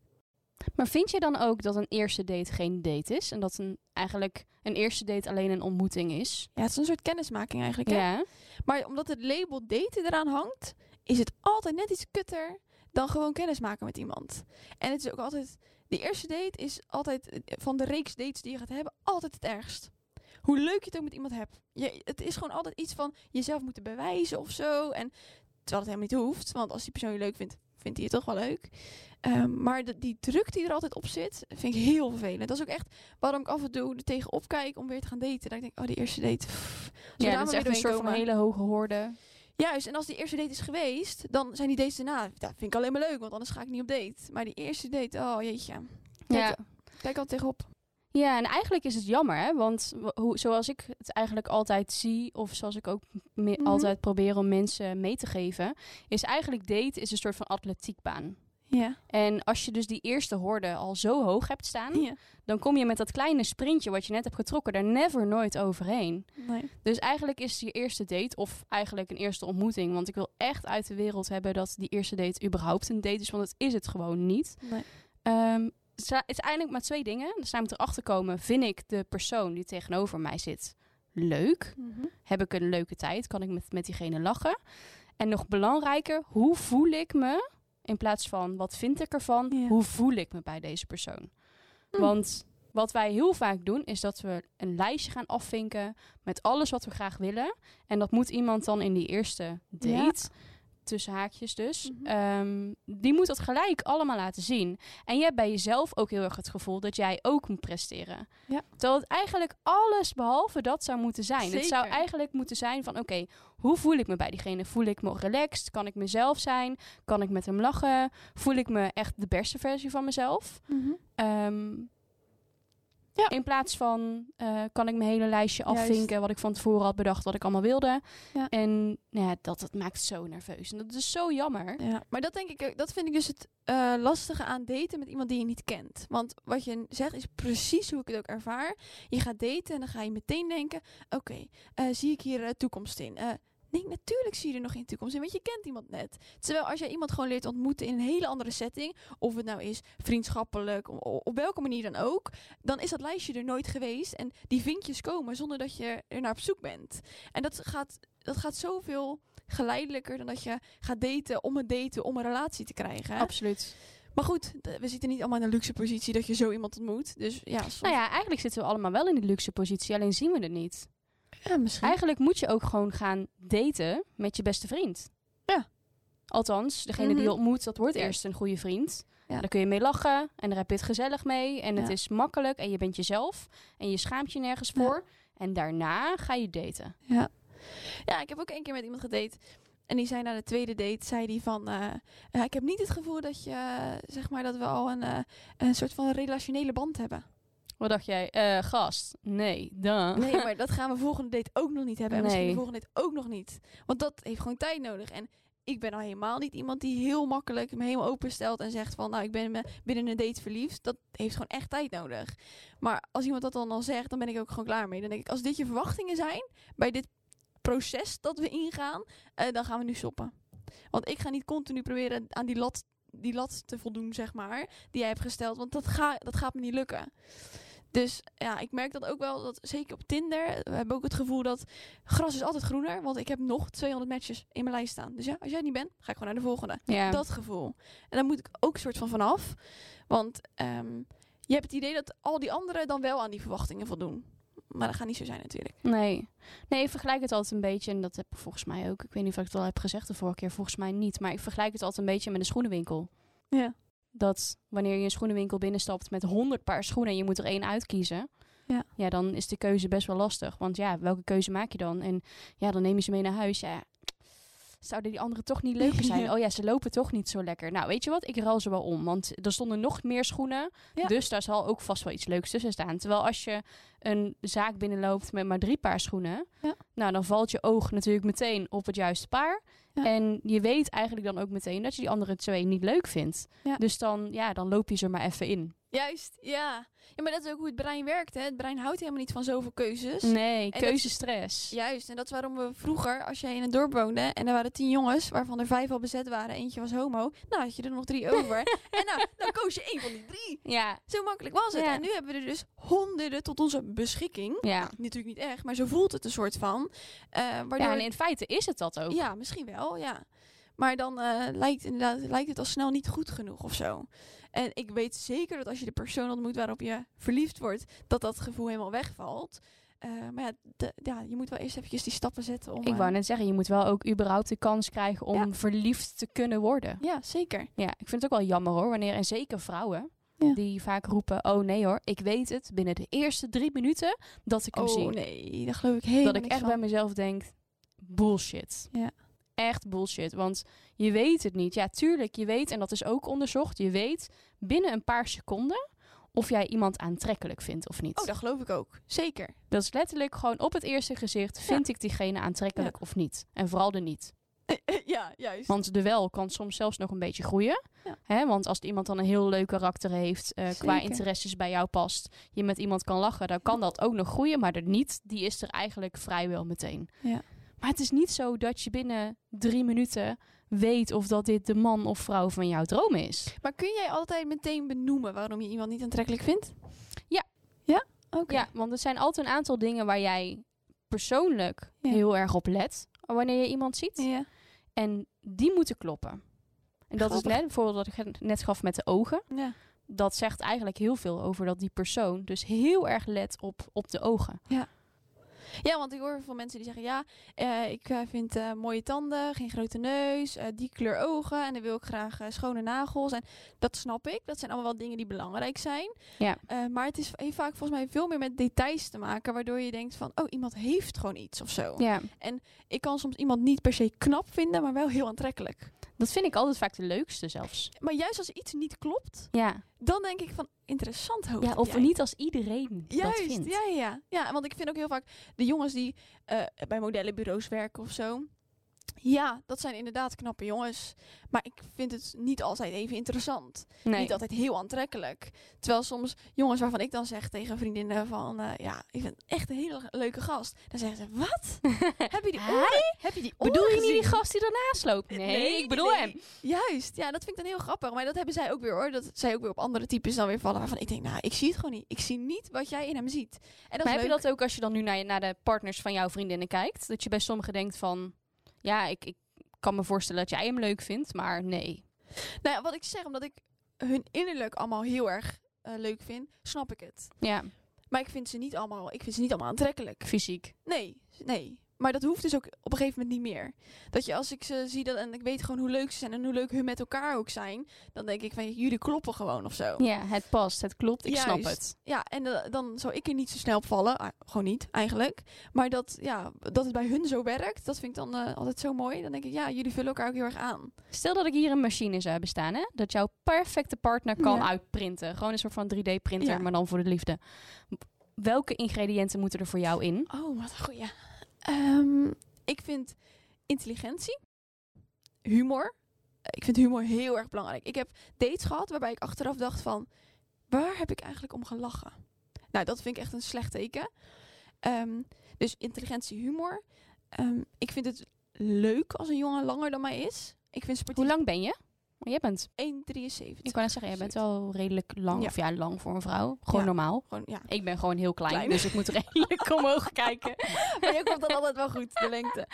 Maar vind je dan ook dat een eerste date geen date is? En dat een, eigenlijk een eerste date alleen een ontmoeting is? Ja, het is een soort kennismaking eigenlijk. Hè? Ja. Maar omdat het label daten eraan hangt, is het altijd net iets kutter dan gewoon kennismaken met iemand. En het is ook altijd... De eerste date is altijd van de reeks dates die je gaat hebben, altijd het ergst. Hoe leuk je het ook met iemand hebt. Je, het is gewoon altijd iets van jezelf moeten bewijzen of zo. En terwijl het helemaal niet hoeft. Want als die persoon je leuk vindt, vindt hij je toch wel leuk. Ehm, maar de- die druk die er altijd op zit, vind ik heel vervelend. Dat is ook echt waarom ik af en toe er tegenop kijk om weer te gaan daten. Dan denk ik, oh, die eerste date. pff, Ja, dat is echt een soort van hele hoge hoorde. Juist, en als die eerste date is geweest, dan zijn die dates daarna. Dat vind ik alleen maar leuk, want anders ga ik niet op date. Maar die eerste date, oh jeetje. Kijk, Ja. kijk al tegenop. Ja, en eigenlijk is het jammer, hè? Want hoe, zoals ik het eigenlijk altijd zie, of zoals ik ook Mhm. altijd probeer om mensen mee te geven, is eigenlijk date is een soort van atletiekbaan. Ja. En als je dus die eerste horde al zo hoog hebt staan, ja. dan kom je met dat kleine sprintje wat je net hebt getrokken daar never nooit overheen. Nee. Dus eigenlijk is je eerste date, of eigenlijk een eerste ontmoeting, want ik wil echt uit de wereld hebben dat die eerste date überhaupt een date is, want dat is het gewoon niet. nee. Ehm, eigenlijk maar twee dingen. Dus daar moet erachter komen, vind ik de persoon die tegenover mij zit leuk? Mhm. Heb ik een leuke tijd? Kan ik met, met diegene lachen? En nog belangrijker, hoe voel ik me? In plaats van wat vind ik ervan? Hoe voel ik me bij deze persoon? Hm. Want wat wij heel vaak doen, is dat we een lijstje gaan afvinken met alles wat we graag willen. En dat moet iemand dan in die eerste date, tussen haakjes dus, Mhm. ehm, die moet dat gelijk allemaal laten zien. En je hebt bij jezelf ook heel erg het gevoel dat jij ook moet presteren. Ja. Terwijl het eigenlijk alles behalve dat zou moeten zijn. Het zou eigenlijk moeten zijn van, oké, hoe voel ik me bij diegene? Voel ik me relaxed? Kan ik mezelf zijn? Kan ik met hem lachen? Voel ik me echt de beste versie van mezelf? Ehm, Ja. In plaats van eh, kan ik mijn hele lijstje Juist. afvinken wat ik van tevoren had bedacht wat ik allemaal wilde. Ja. En nou ja, dat, dat maakt zo nerveus. En dat is zo jammer. Ja, maar dat denk ik, dat vind ik dus het eh, lastige aan daten met iemand die je niet kent. Want wat je zegt is precies hoe ik het ook ervaar. Je gaat daten en dan ga je meteen denken: oké, eh, zie ik hier toekomst in? Nee, natuurlijk zie je er nog geen toekomst in, want je kent iemand net. Terwijl als jij iemand gewoon leert ontmoeten in een hele andere setting, of het nou is vriendschappelijk, op welke manier dan ook, dan is dat lijstje er nooit geweest. En die vinkjes komen zonder dat je er naar op zoek bent. En dat gaat, dat gaat zoveel geleidelijker dan dat je gaat daten om het daten, om een relatie te krijgen. Absoluut. Maar goed, we zitten niet allemaal in een luxe positie dat je zo iemand ontmoet. Dus ja, soms... Nou ja, eigenlijk zitten we allemaal wel in die luxe positie, alleen zien we het niet. Ja, misschien. Eigenlijk moet je ook gewoon gaan daten met je beste vriend. Ja. Althans, degene die je Mhm. ontmoet, dat wordt eerst een goede vriend. Ja. Daar kun je mee lachen en daar heb je het gezellig mee. En het is makkelijk en je bent jezelf. En je schaamt je nergens Ja. voor. En daarna ga je daten. Ja. ja, ik heb ook één keer met iemand gedate. En die zei na de tweede date, zei die van... eh, eh, ik heb niet het gevoel dat je, eh, zeg maar, dat we al een, een soort van relationele band hebben. Wat dacht jij? Eh, gast? Nee, dan. Nee, maar dat gaan we volgende date ook nog niet hebben. En misschien de volgende date ook nog niet. Want dat heeft gewoon tijd nodig. En ik ben al helemaal niet iemand die heel makkelijk me helemaal openstelt en zegt van, nou, ik ben me binnen een date verliefd. Dat heeft gewoon echt tijd nodig. Maar als iemand dat dan al zegt, dan ben ik ook gewoon klaar mee. Dan denk ik, als dit je verwachtingen zijn bij dit proces dat we ingaan, eh, dan gaan we nu stoppen. Want ik ga niet continu proberen aan die lat, die lat te voldoen, zeg maar, die jij hebt gesteld. Want dat, ga, dat gaat me niet lukken. Dus ja, ik merk dat ook wel, dat zeker op Tinder, we hebben ook het gevoel dat gras is altijd groener. Want ik heb nog 200 matches in mijn lijst staan. Dus ja, als jij niet bent, ga ik gewoon naar de volgende. Ja. Dat gevoel. En daar moet ik ook soort van vanaf. Want ehm, je hebt het idee dat al die anderen dan wel aan die verwachtingen voldoen. Maar dat gaat niet zo zijn natuurlijk. Nee. Nee, ik vergelijk het altijd een beetje. En dat heb ik volgens mij ook. Ik weet niet of ik het al heb gezegd de vorige keer. Volgens mij niet. Maar ik vergelijk het altijd een beetje met een schoenenwinkel. Ja. Dat wanneer je een schoenenwinkel binnenstapt met 100 paar schoenen en je moet er één uitkiezen, Ja. ja, dan is de keuze best wel lastig. Want ja, welke keuze maak je dan? En ja, dan neem je ze mee naar huis. Ja, zouden die anderen toch niet leuker zijn? Ja. Oh ja, ze lopen toch niet zo lekker. Nou, weet je wat? Ik ruil ze wel om. Want er stonden nog meer schoenen. Ja. Dus daar zal ook vast wel iets leuks tussen staan. Terwijl als je een zaak binnenloopt met maar drie paar schoenen, Ja. nou, dan valt je oog natuurlijk meteen op het juiste paar. En je weet eigenlijk dan ook meteen dat je die andere twee niet leuk vindt. Dus dan, ja, dan loop je ze maar even in. Juist, ja. Ja, maar dat is ook hoe het brein werkt. Hè? Het brein houdt helemaal niet van zoveel keuzes. Nee, keuzestress. Juist, en dat is waarom we vroeger, als jij in een dorp woonde en er waren tien jongens, waarvan er vijf al bezet waren, eentje was homo, nou had je er nog drie over. en nou, dan koos je één van die drie. Ja, Zo makkelijk was het. Ja. En nu hebben we er dus honderden tot onze beschikking. ja. Natuurlijk niet echt, maar zo voelt het een soort van. Eh waardoor ja, en in feite is het dat ook. Ja, misschien wel, ja. Maar dan eh, lijkt, inderdaad, lijkt het al snel niet goed genoeg of zo. En ik weet zeker dat als je de persoon ontmoet waarop je verliefd wordt, dat dat gevoel helemaal wegvalt. Eh, maar ja, de- ja, je moet wel eerst eventjes die stappen zetten om... Ik eh, wou net zeggen, je moet wel ook überhaupt de kans krijgen om Ja. verliefd te kunnen worden. Ja, zeker. Ja, ik vind het ook wel jammer hoor, wanneer, en zeker vrouwen, Ja. die vaak roepen, oh nee hoor, ik weet het binnen de eerste drie minuten dat ik hem Oh zie. nee, daar geloof ik helemaal dat ik echt van. bij mezelf denk, bullshit. Ja. Echt bullshit, want je weet het niet. Ja, tuurlijk, je weet, en dat is ook onderzocht, je weet binnen een paar seconden of jij iemand aantrekkelijk vindt of niet. Oh, dat geloof ik ook. Zeker. Dat is letterlijk gewoon op het eerste gezicht, vind ik diegene aantrekkelijk of niet? En vooral de niet. ja, juist. Want de wel kan soms zelfs nog een beetje groeien. Ja. Hè? Want als iemand dan een heel leuk karakter heeft, eh, qua interesses bij jou past, je met iemand kan lachen, dan kan dat ook nog groeien. Maar de niet, die is er eigenlijk vrijwel meteen. Ja. Maar het is niet zo dat je binnen drie minuten weet of dat dit de man of vrouw van jouw droom is. Maar kun jij altijd meteen benoemen waarom je iemand niet aantrekkelijk vindt? Ja. Ja? Oké. Ja, want er zijn altijd een aantal dingen waar jij persoonlijk Ja. heel erg op let wanneer je iemand ziet. Ja. En die moeten kloppen. En dat is net bijvoorbeeld wat ik net gaf met de ogen. Ja. dat zegt eigenlijk heel veel over dat die persoon dus heel erg let op, op de ogen. Ja, want ik hoor van mensen die zeggen: ja, eh, ik eh, vind eh, mooie tanden, geen grote neus, die kleur ogen en dan wil ik graag schone nagels. En dat snap ik. Dat zijn allemaal wel dingen die belangrijk zijn. Ja. Maar het is heeft vaak volgens mij veel meer met details te maken, waardoor je denkt van: oh, iemand heeft gewoon iets of zo. Ja, Ik kan soms iemand niet per se knap vinden, maar wel heel aantrekkelijk. Dat vind ik altijd vaak de leukste zelfs. Maar juist als iets niet klopt, Ja, dan denk ik van interessant hoofd. ja of jij. niet als iedereen dat vindt. ja, ja, ja. Ja, want ik vind ook heel vaak de jongens die eh, bij modellenbureaus werken of zo. Ja, dat zijn inderdaad knappe jongens. Maar ik vind het niet altijd even interessant. Nee. Niet altijd heel aantrekkelijk. Terwijl soms jongens waarvan ik dan zeg tegen vriendinnen van... eh, ja, ik vind echt een hele leuke gast. Dan zeggen ze, wat? Heb je die oren? Heb je die oren Bedoel je niet die gast die ernaast loopt? Nee, ik bedoel nee. hem. Juist, ja, dat vind ik dan heel grappig. Maar dat hebben zij ook weer hoor. Dat zij ook weer op andere types dan weer vallen. Waarvan ik denk, nou, ik zie het gewoon niet. Ik zie niet wat jij in hem ziet. En dat Maar heb je dat ook als je dan nu naar, je, naar de partners van jouw vriendinnen kijkt? Dat je bij sommigen denkt van... Ja, ik, ik kan me voorstellen dat jij hem leuk vindt, maar nee. Nou ja, wat ik zeg, omdat ik hun innerlijk allemaal heel erg eh, leuk vind, snap ik het. Ja, Maar ik vind ze niet allemaal, ik vind ze niet allemaal aantrekkelijk. fysiek. Nee, nee. Maar dat hoeft dus ook op een gegeven moment niet meer. Dat je als ik ze zie dat, en ik weet gewoon hoe leuk ze zijn en hoe leuk hun met elkaar ook zijn, dan denk ik van jullie kloppen gewoon of zo. Ja, het past, het klopt, ik snap het. Ja, en eh, dan zou ik er niet zo snel op vallen. Ah, gewoon niet, eigenlijk. Maar dat, ja, dat het bij hun zo werkt, dat vind ik dan eh, altijd zo mooi. Dan denk ik, ja, jullie vullen elkaar ook heel erg aan. Stel dat ik hier een machine zou hebben staan, hè? Dat jouw perfecte partner kan Ja. uitprinten. Gewoon een soort van 3D-printer, Ja. maar dan voor de liefde. Welke ingrediënten moeten er voor jou in? Oh, wat een goeie. Ehm, ik vind intelligentie, humor. Eh, Ik vind humor heel erg belangrijk. Ik heb dates gehad waarbij ik achteraf dacht van... waar heb ik eigenlijk om gelachen? Nou, dat vind ik echt een slecht teken. Ehm, dus intelligentie, humor. Ehm, ik vind het leuk als een jongen langer dan mij is. Ik vind sportief Hoe lang ben je? Want jij bent, 1,73. ik wou net zeggen, jij bent wel redelijk lang. Ja. Of ja, lang voor een vrouw. Gewoon Ja. normaal. Gewoon, ja. Ik ben gewoon heel klein, Klein. dus ik moet redelijk omhoog kijken. Maar je komt dan altijd wel goed, de lengte.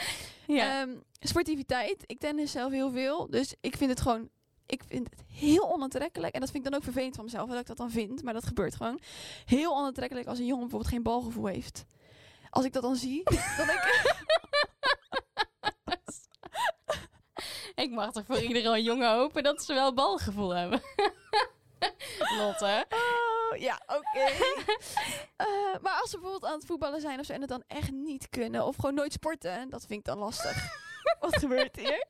Ehm, sportiviteit. Ik tennis zelf heel veel. Dus ik vind het gewoon... Ik vind het heel onaantrekkelijk. En dat vind ik dan ook vervelend van mezelf. Dat ik dat dan vind. Maar dat gebeurt gewoon. Heel onaantrekkelijk als een jongen bijvoorbeeld geen balgevoel heeft. Als ik dat dan zie, dan denk ik... ik mag toch voor iedere jongen hopen dat ze wel balgevoel hebben. Lotte. Oh, ja, oké. Eh, maar als ze bijvoorbeeld aan het voetballen zijn of zo... en het dan echt niet kunnen... of gewoon nooit sporten... dat vind ik dan lastig. Wat gebeurt hier?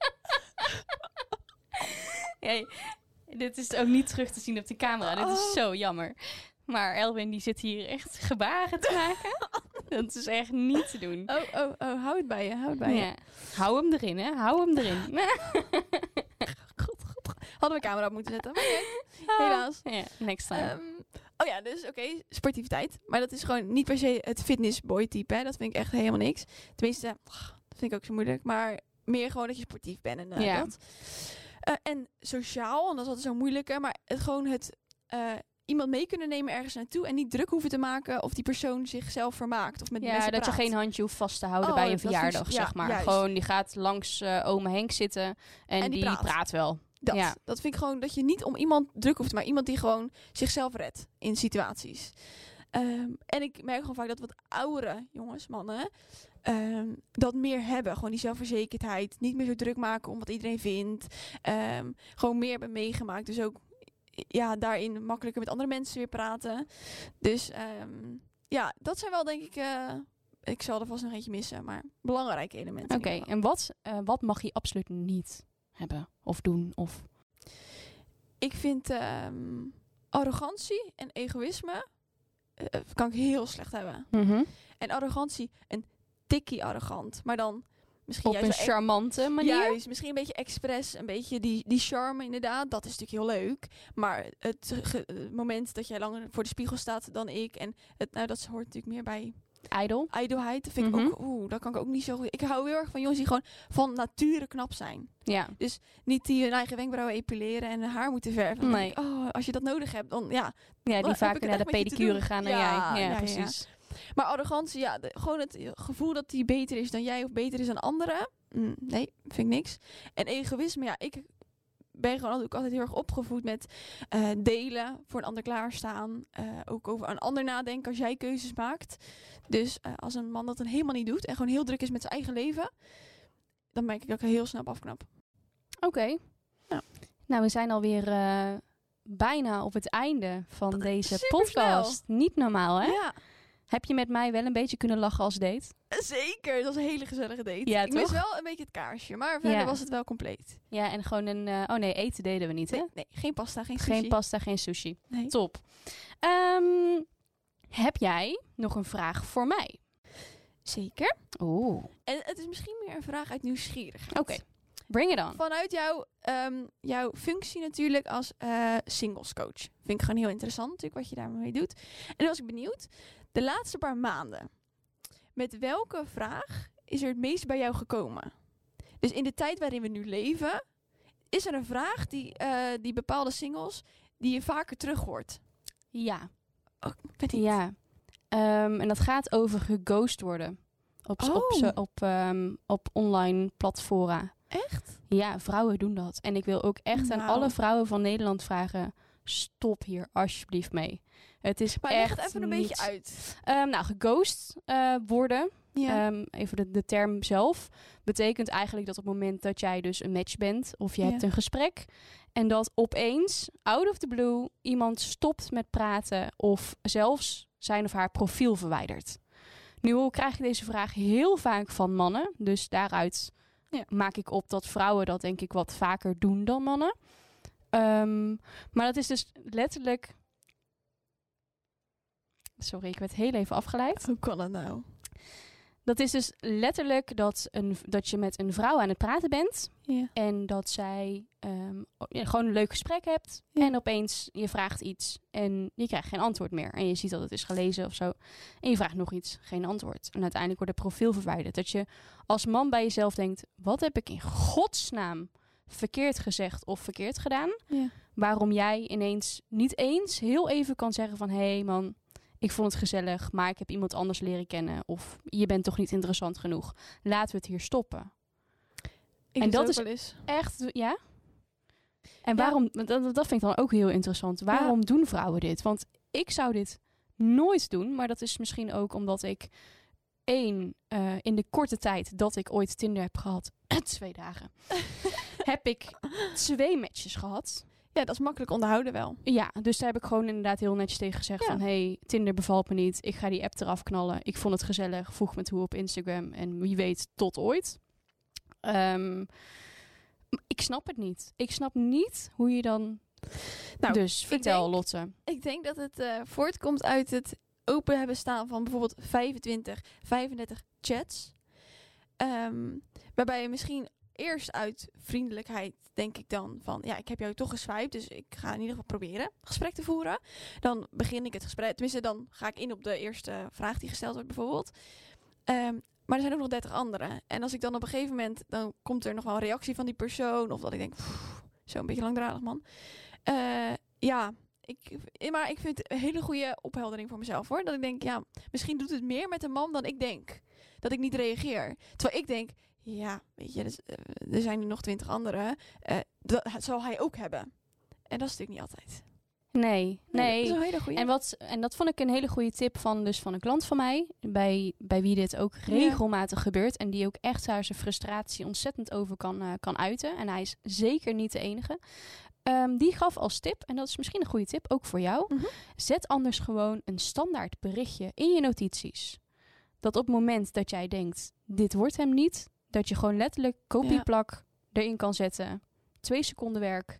Hey, dit is ook niet terug te zien op de camera. Dit is Oh. zo jammer. Maar Elwin die zit hier echt gebaren te maken. Dat is echt niet te doen. Oh, oh, oh. Hou het bij je. Hou het bij je. Ja. Hou hem erin, hè? Hou hem erin. God, god, god. Hadden we camera op moeten zetten. Maar niet. Helaas. Ja, next time. Ehm, oh ja, dus oké, sportiviteit. Maar dat is gewoon niet per se het fitnessboy type. Hè. Dat vind ik echt helemaal niks. Tenminste, dat vind ik ook zo moeilijk. Maar meer gewoon dat je sportief bent en eh, Ja. dat. Eh, en sociaal, en dat is altijd zo moeilijker. Maar het gewoon het eh, iemand mee kunnen nemen ergens naartoe. En niet druk hoeven te maken of die persoon zichzelf vermaakt. Of met ja, mensen dat je praat. geen handje hoeft vast te houden Oh, bij een verjaardag, ja, zeg maar. juist. Gewoon, die gaat langs ome Henk zitten en, En die die, praat. praat. wel. Dat, Ja. dat vind ik gewoon dat je niet om iemand druk hoeft, maar iemand die gewoon zichzelf redt in situaties. Ehm, en ik merk gewoon vaak dat wat oudere jongens, mannen, ehm, dat meer hebben. Gewoon die zelfverzekerdheid. Niet meer zo druk maken om wat iedereen vindt. Ehm, gewoon meer hebben meegemaakt. Dus ook ja, daarin makkelijker met andere mensen weer praten. Dus ehm, ja, dat zijn wel denk ik. eh, ik zal er vast nog eentje missen, maar belangrijke elementen. Oké, en wat, eh, wat mag je absoluut niet hebben of doen? Of... Ik vind ehm, arrogantie en egoïsme eh, kan ik heel slecht hebben. En arrogantie, een tikkie arrogant, maar dan misschien Op een juist wel e- charmante manier? Juist, misschien een beetje expres, een beetje die, die charme inderdaad. Dat is natuurlijk heel leuk. Maar het, het moment dat jij langer voor de spiegel staat dan ik. En het, nou, dat hoort natuurlijk meer bij Idol? ijdelheid. Dat vind Mhm. ik ook, oeh, dat kan ik ook niet zo goed. Ik hou heel erg van jongens die gewoon van nature knap zijn. Ja. Niet die hun eigen wenkbrauwen epileren en hun haar moeten verven. Nee. ik, oh, als je dat nodig hebt, dan ja. Ja, die het naar de pedicure gaan dan Ja, jij. ja, ja. Maar arrogantie, ja, de- gewoon het gevoel dat die beter is dan jij of beter is dan anderen. mm, nee, vind ik niks. En egoïsme, ja, ik ben gewoon ook altijd heel erg opgevoed met eh, delen, voor een ander klaarstaan. eh, ook over een ander nadenken als jij keuzes maakt. Dus eh, als een man dat dan helemaal niet doet en gewoon heel druk is met zijn eigen leven, dan merk ik dat ik heel snel afknap. Oké. Ja. Nou, we zijn alweer bijna op het einde van Dat deze podcast. Niet normaal, hè? Ja, Heb je met mij wel een beetje kunnen lachen als date? zeker. Dat was een hele gezellige date. Ja, ik mis wel een beetje het kaarsje, maar verder Ja. was het wel compleet. Ja, en gewoon een... eh, oh nee, eten deden we niet, hè? Nee, nee geen pasta, geen sushi. Geen pasta, geen sushi. Nee. Top. Ehm, heb jij nog een vraag voor mij? Zeker. Oeh. En het is misschien meer een vraag uit nieuwsgierigheid. Oké. Bring it on. Vanuit jouw, ehm, jouw functie natuurlijk als eh singles coach. Vind ik gewoon heel interessant natuurlijk wat je daarmee doet. En dan was ik benieuwd, de laatste paar maanden, met welke vraag is er het meest bij jou gekomen? Dus in de tijd waarin we nu leven, is er een vraag die, eh, die bepaalde singles, die je vaker terug hoort? Ja. Ik. Ja. Ehm, en dat gaat over geghost worden. Op, op, Oh. ze- op, ehm, op online platforma. Echt? Ja, vrouwen doen dat. En ik wil ook echt aan Nou. alle vrouwen van Nederland vragen... stop hier alsjeblieft mee. Het is Maar leg echt het even een beetje uit. Ehm, nou, geghost eh, worden, Ja. ehm, even de, de term zelf, betekent eigenlijk dat op het moment dat jij dus een match bent of je Ja. hebt een gesprek en dat opeens, out of the blue, iemand stopt met praten of zelfs zijn of haar profiel verwijdert. Nu krijg ik deze vraag heel vaak van mannen, dus daaruit Ja. maak ik op dat vrouwen dat denk ik wat vaker doen dan mannen. Ehm, maar dat is dus letterlijk. Sorry, ik werd heel even afgeleid. Hoe kan dat nou? Dat is dus letterlijk dat, een, dat je met een vrouw aan het praten bent. Ja. En dat zij ehm, ja, gewoon een leuk gesprek hebt. Ja. En opeens je vraagt iets en je krijgt geen antwoord meer. En je ziet dat het is gelezen of zo. En je vraagt nog iets, geen antwoord. En uiteindelijk wordt het profiel verwijderd. Dat je als man bij jezelf denkt: wat heb ik in godsnaam verkeerd gezegd of verkeerd gedaan? Ja. Waarom jij ineens niet eens heel even kan zeggen van... hé hey man, ik vond het gezellig, maar ik heb iemand anders leren kennen. Of je bent toch niet interessant genoeg. Laten we het hier stoppen. Ik En dat is-. Echt, ja? En waarom, dat vind ik dan ook heel interessant. Waarom doen vrouwen dit? Want ik zou dit nooit doen, maar dat is misschien ook omdat ik één, eh, in de korte tijd dat ik ooit Tinder heb gehad, twee dagen, heb ik twee matches gehad. Ja, dat is makkelijk onderhouden wel. Ja, dus daar heb ik gewoon inderdaad heel netjes tegen gezegd Ja. van... hey, Tinder bevalt me niet. Ik ga die app eraf knallen. Ik vond het gezellig. Voeg me toe op Instagram. En wie weet, tot ooit. Ehm, ik snap het niet. Ik snap niet hoe je dan... Nou, dus vertel, denk- Lotte. Ik denk dat het eh, voortkomt uit het open hebben staan van bijvoorbeeld 25, 35 chats. Ehm, waarbij je misschien eerst uit vriendelijkheid denk ik dan van... Ja, ik heb jou toch geswiped, dus ik ga in ieder geval proberen gesprek te voeren. Dan begin ik het gesprek. Tenminste, dan ga ik in op de eerste vraag die gesteld wordt bijvoorbeeld. Ehm, maar er zijn ook nog 30 andere. En als ik dan op een gegeven moment... Dan komt er nog wel een reactie van die persoon. Of dat ik denk... "Pff, Zo een beetje langdradig, man. Eh, ja, ik, maar ik vind het een hele goede opheldering voor mezelf hoor. Dat ik denk, ja, misschien doet het meer met een man dan ik denk. Dat ik niet reageer. Terwijl ik denk, ja, weet je, dus, eh, er zijn nu nog twintig anderen. eh, dat zal hij ook hebben. En dat is natuurlijk niet altijd. Nee, nee. Dat is een hele goede. En, wat, en dat vond ik een hele goede tip van, dus van een klant van mij. Bij, bij wie dit ook regelmatig gebeurt. En die ook echt daar zijn frustratie ontzettend over kan, eh, kan uiten. En hij is zeker niet de enige. Ehm, die gaf als tip, en dat is misschien een goede tip ook voor jou. Mhm. Zet anders gewoon een standaard berichtje in je notities. Dat op het moment dat jij denkt, dit wordt hem niet. Dat je gewoon letterlijk kopieplak erin kan zetten. Twee seconden werk.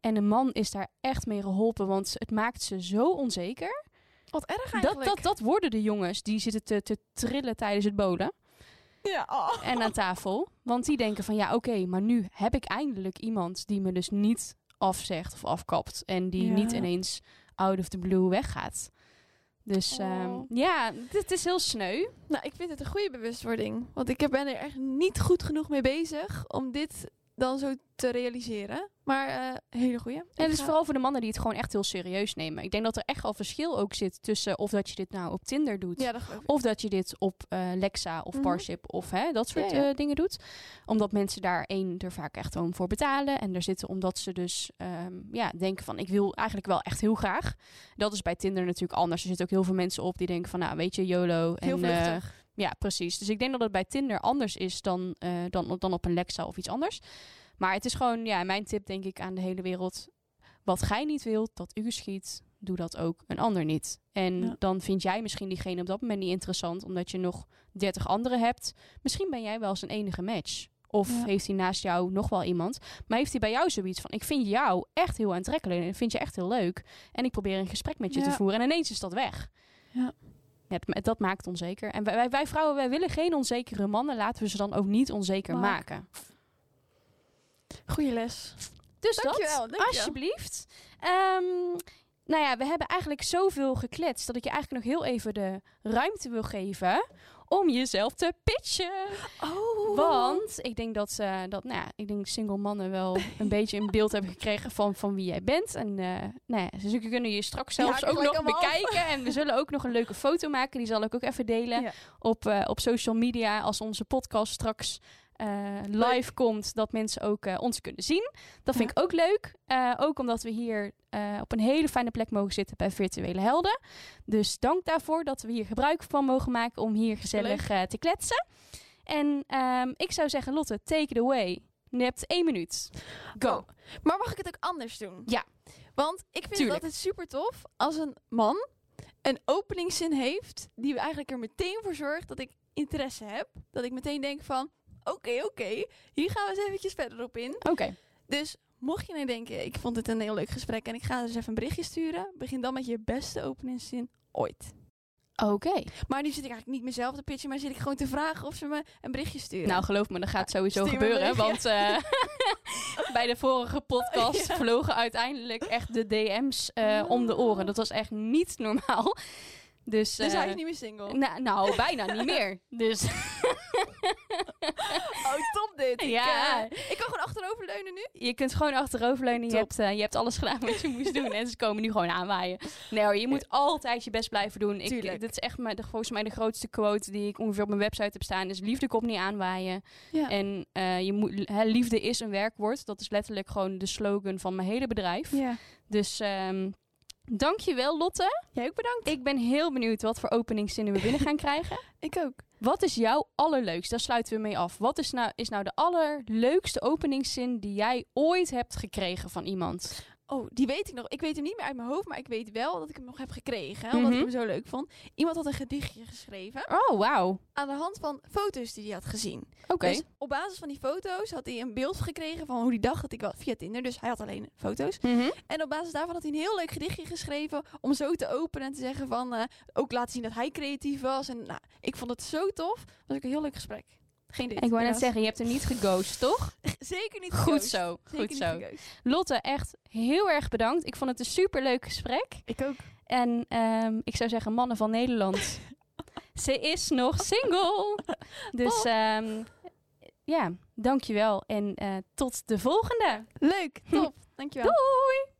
En een man is daar echt mee geholpen, want het maakt ze zo onzeker. Wat erg Dat, eigenlijk. dat, dat worden de jongens die zitten te, te trillen tijdens het bolen Ja, oh. en aan tafel. Want die denken van ja, oké, maar nu heb ik eindelijk iemand die me dus niet afzegt of afkapt. En die Ja. niet ineens out of the blue weggaat. Dus Oh. ehm, ja, dit is heel sneu. Nou, ik vind het een goede bewustwording. Want ik ben er echt niet goed genoeg mee bezig om dit dan zo te realiseren. Maar eh hele goeie. En het is ga- vooral voor de mannen die het gewoon echt heel serieus nemen. Ik denk dat er echt al verschil ook zit tussen of dat je dit nou op Tinder doet. Ja, dat. Of dat je dit op eh, Lexa of Mhm. Parship of hè, dat soort Ja, eh, dingen doet. Omdat mensen daar één er vaak echt gewoon voor betalen. En er zitten omdat ze dus ehm, ja, denken van ik wil eigenlijk wel echt heel graag. Dat is bij Tinder natuurlijk anders. Er zitten ook heel veel mensen op die denken van nou weet je YOLO. Heel en, ja, precies. Dus ik denk dat het bij Tinder anders is dan, dan, dan op een Lexa of iets anders. Maar het is gewoon, ja, mijn tip denk ik aan de hele wereld. Wat gij niet wilt dat u schiet, doe dat ook een ander niet. En Ja. dan vind jij misschien diegene op dat moment niet interessant, omdat je nog 30 anderen hebt. Misschien ben jij wel zijn enige match. Of Ja. heeft hij naast jou nog wel iemand. Maar heeft hij bij jou zoiets van: Ik vind jou echt heel aantrekkelijk. En vind je echt heel leuk. En ik probeer een gesprek met je te voeren. En ineens is dat weg. Ja. Het- dat maakt onzeker. En wij, wij, wij vrouwen, wij willen geen onzekere mannen. Laten we ze dan ook niet onzeker Maar- maken. Goeie les. Dus Dankjewel, dat, dankjewel. alsjeblieft. Ehm, nou ja, we hebben eigenlijk zoveel gekletst... dat ik je eigenlijk nog heel even de ruimte wil geven... om jezelf te pitchen. Oh. Want ik denk dat, eh, dat nou ja, ik denk single mannen wel een beetje een beeld hebben gekregen van, van wie jij bent. En eh nou ja, ze kunnen je straks zelfs ook nog af. bekijken. En we zullen ook nog een leuke foto maken. Die zal ik ook even delen Ja. op, eh, op social media als onze podcast straks eh, live komt. Dat mensen ook eh, ons kunnen zien. Dat vind ik ook leuk. Eh, ook omdat we hier op een hele fijne plek mogen zitten bij Virtuele Helden. Dus dank daarvoor dat we hier gebruik van mogen maken om hier gezellig te kletsen. En ehm, ik zou zeggen, Lotte, take it away. Je hebt één minuut. Go. Oh. Maar mag ik het ook anders doen? Ja. Want ik vind Tuurlijk. het altijd super tof als een man een openingszin heeft die eigenlijk er meteen voor zorgt dat ik interesse heb. Dat ik meteen denk van, oké, oké, hier gaan we eens eventjes verder op in. Oké. Dus mocht je nou denken, ik vond dit een heel leuk gesprek en ik ga dus even een berichtje sturen, begin dan met je beste openingszin ooit. Oké. Maar nu zit ik eigenlijk niet mezelf te pitchen, maar zit ik gewoon te vragen of ze me een berichtje sturen. Nou, geloof me, dat gaat sowieso Stuur gebeuren. Want eh, bij de vorige podcast Ja. vlogen uiteindelijk echt de DM's eh, om de oren. Dat was echt niet normaal. Dus, dus eh, hij is niet meer single. na- nou, bijna niet meer. Dus Oh, top dit. Ik, Ja. eh, ik kan gewoon achteroverleunen nu. je kunt gewoon achteroverleunen. Je Top. hebt, eh, je hebt alles gedaan wat je moest doen. En ze komen nu gewoon aanwaaien. Nee hoor, je moet altijd je best blijven doen. Ik, Tuurlijk. dit is echt mijn, de, volgens mij de grootste quote die ik ongeveer op mijn website heb staan. Is liefde komt niet aanwaaien. Ja. En eh, je moet, hè, liefde is een werkwoord. Dat is letterlijk gewoon de slogan van mijn hele bedrijf. ja. Dus ehm dankjewel Lotte. Jij ook bedankt. Ik ben heel benieuwd wat voor openingszinnen we binnen gaan krijgen. Ik ook. Wat is jouw allerleukste? Daar sluiten we mee af. Wat is nou, is nou de allerleukste openingszin die jij ooit hebt gekregen van iemand? Oh, die weet ik nog. Ik weet hem niet meer uit mijn hoofd, maar ik weet wel dat ik hem nog heb gekregen. Hè, omdat Mhm. ik hem zo leuk vond. Iemand had een gedichtje geschreven Oh, wauw. aan de hand van foto's die hij had gezien. Oké. Dus op basis van die foto's had hij een beeld gekregen van hoe hij dacht dat ik wel via Tinder. Dus hij had alleen foto's. Mhm. En op basis daarvan had hij een heel leuk gedichtje geschreven om zo te openen en te zeggen van eh, ook laten zien dat hij creatief was. En nou, ik vond het zo tof. Was ook een heel leuk gesprek. Geen date. Ik wou net zeggen, je hebt hem niet geghost, toch? Zeker niet Goed geghost. zo, Zeker goed zo. Lotte, echt heel erg bedankt. Ik vond het een superleuk gesprek. Ik ook. En ehm, ik zou zeggen, mannen van Nederland. Ze is nog single. Dus ehm, ja, dankjewel. En eh, tot de volgende. Leuk, top. Dankjewel. Doei!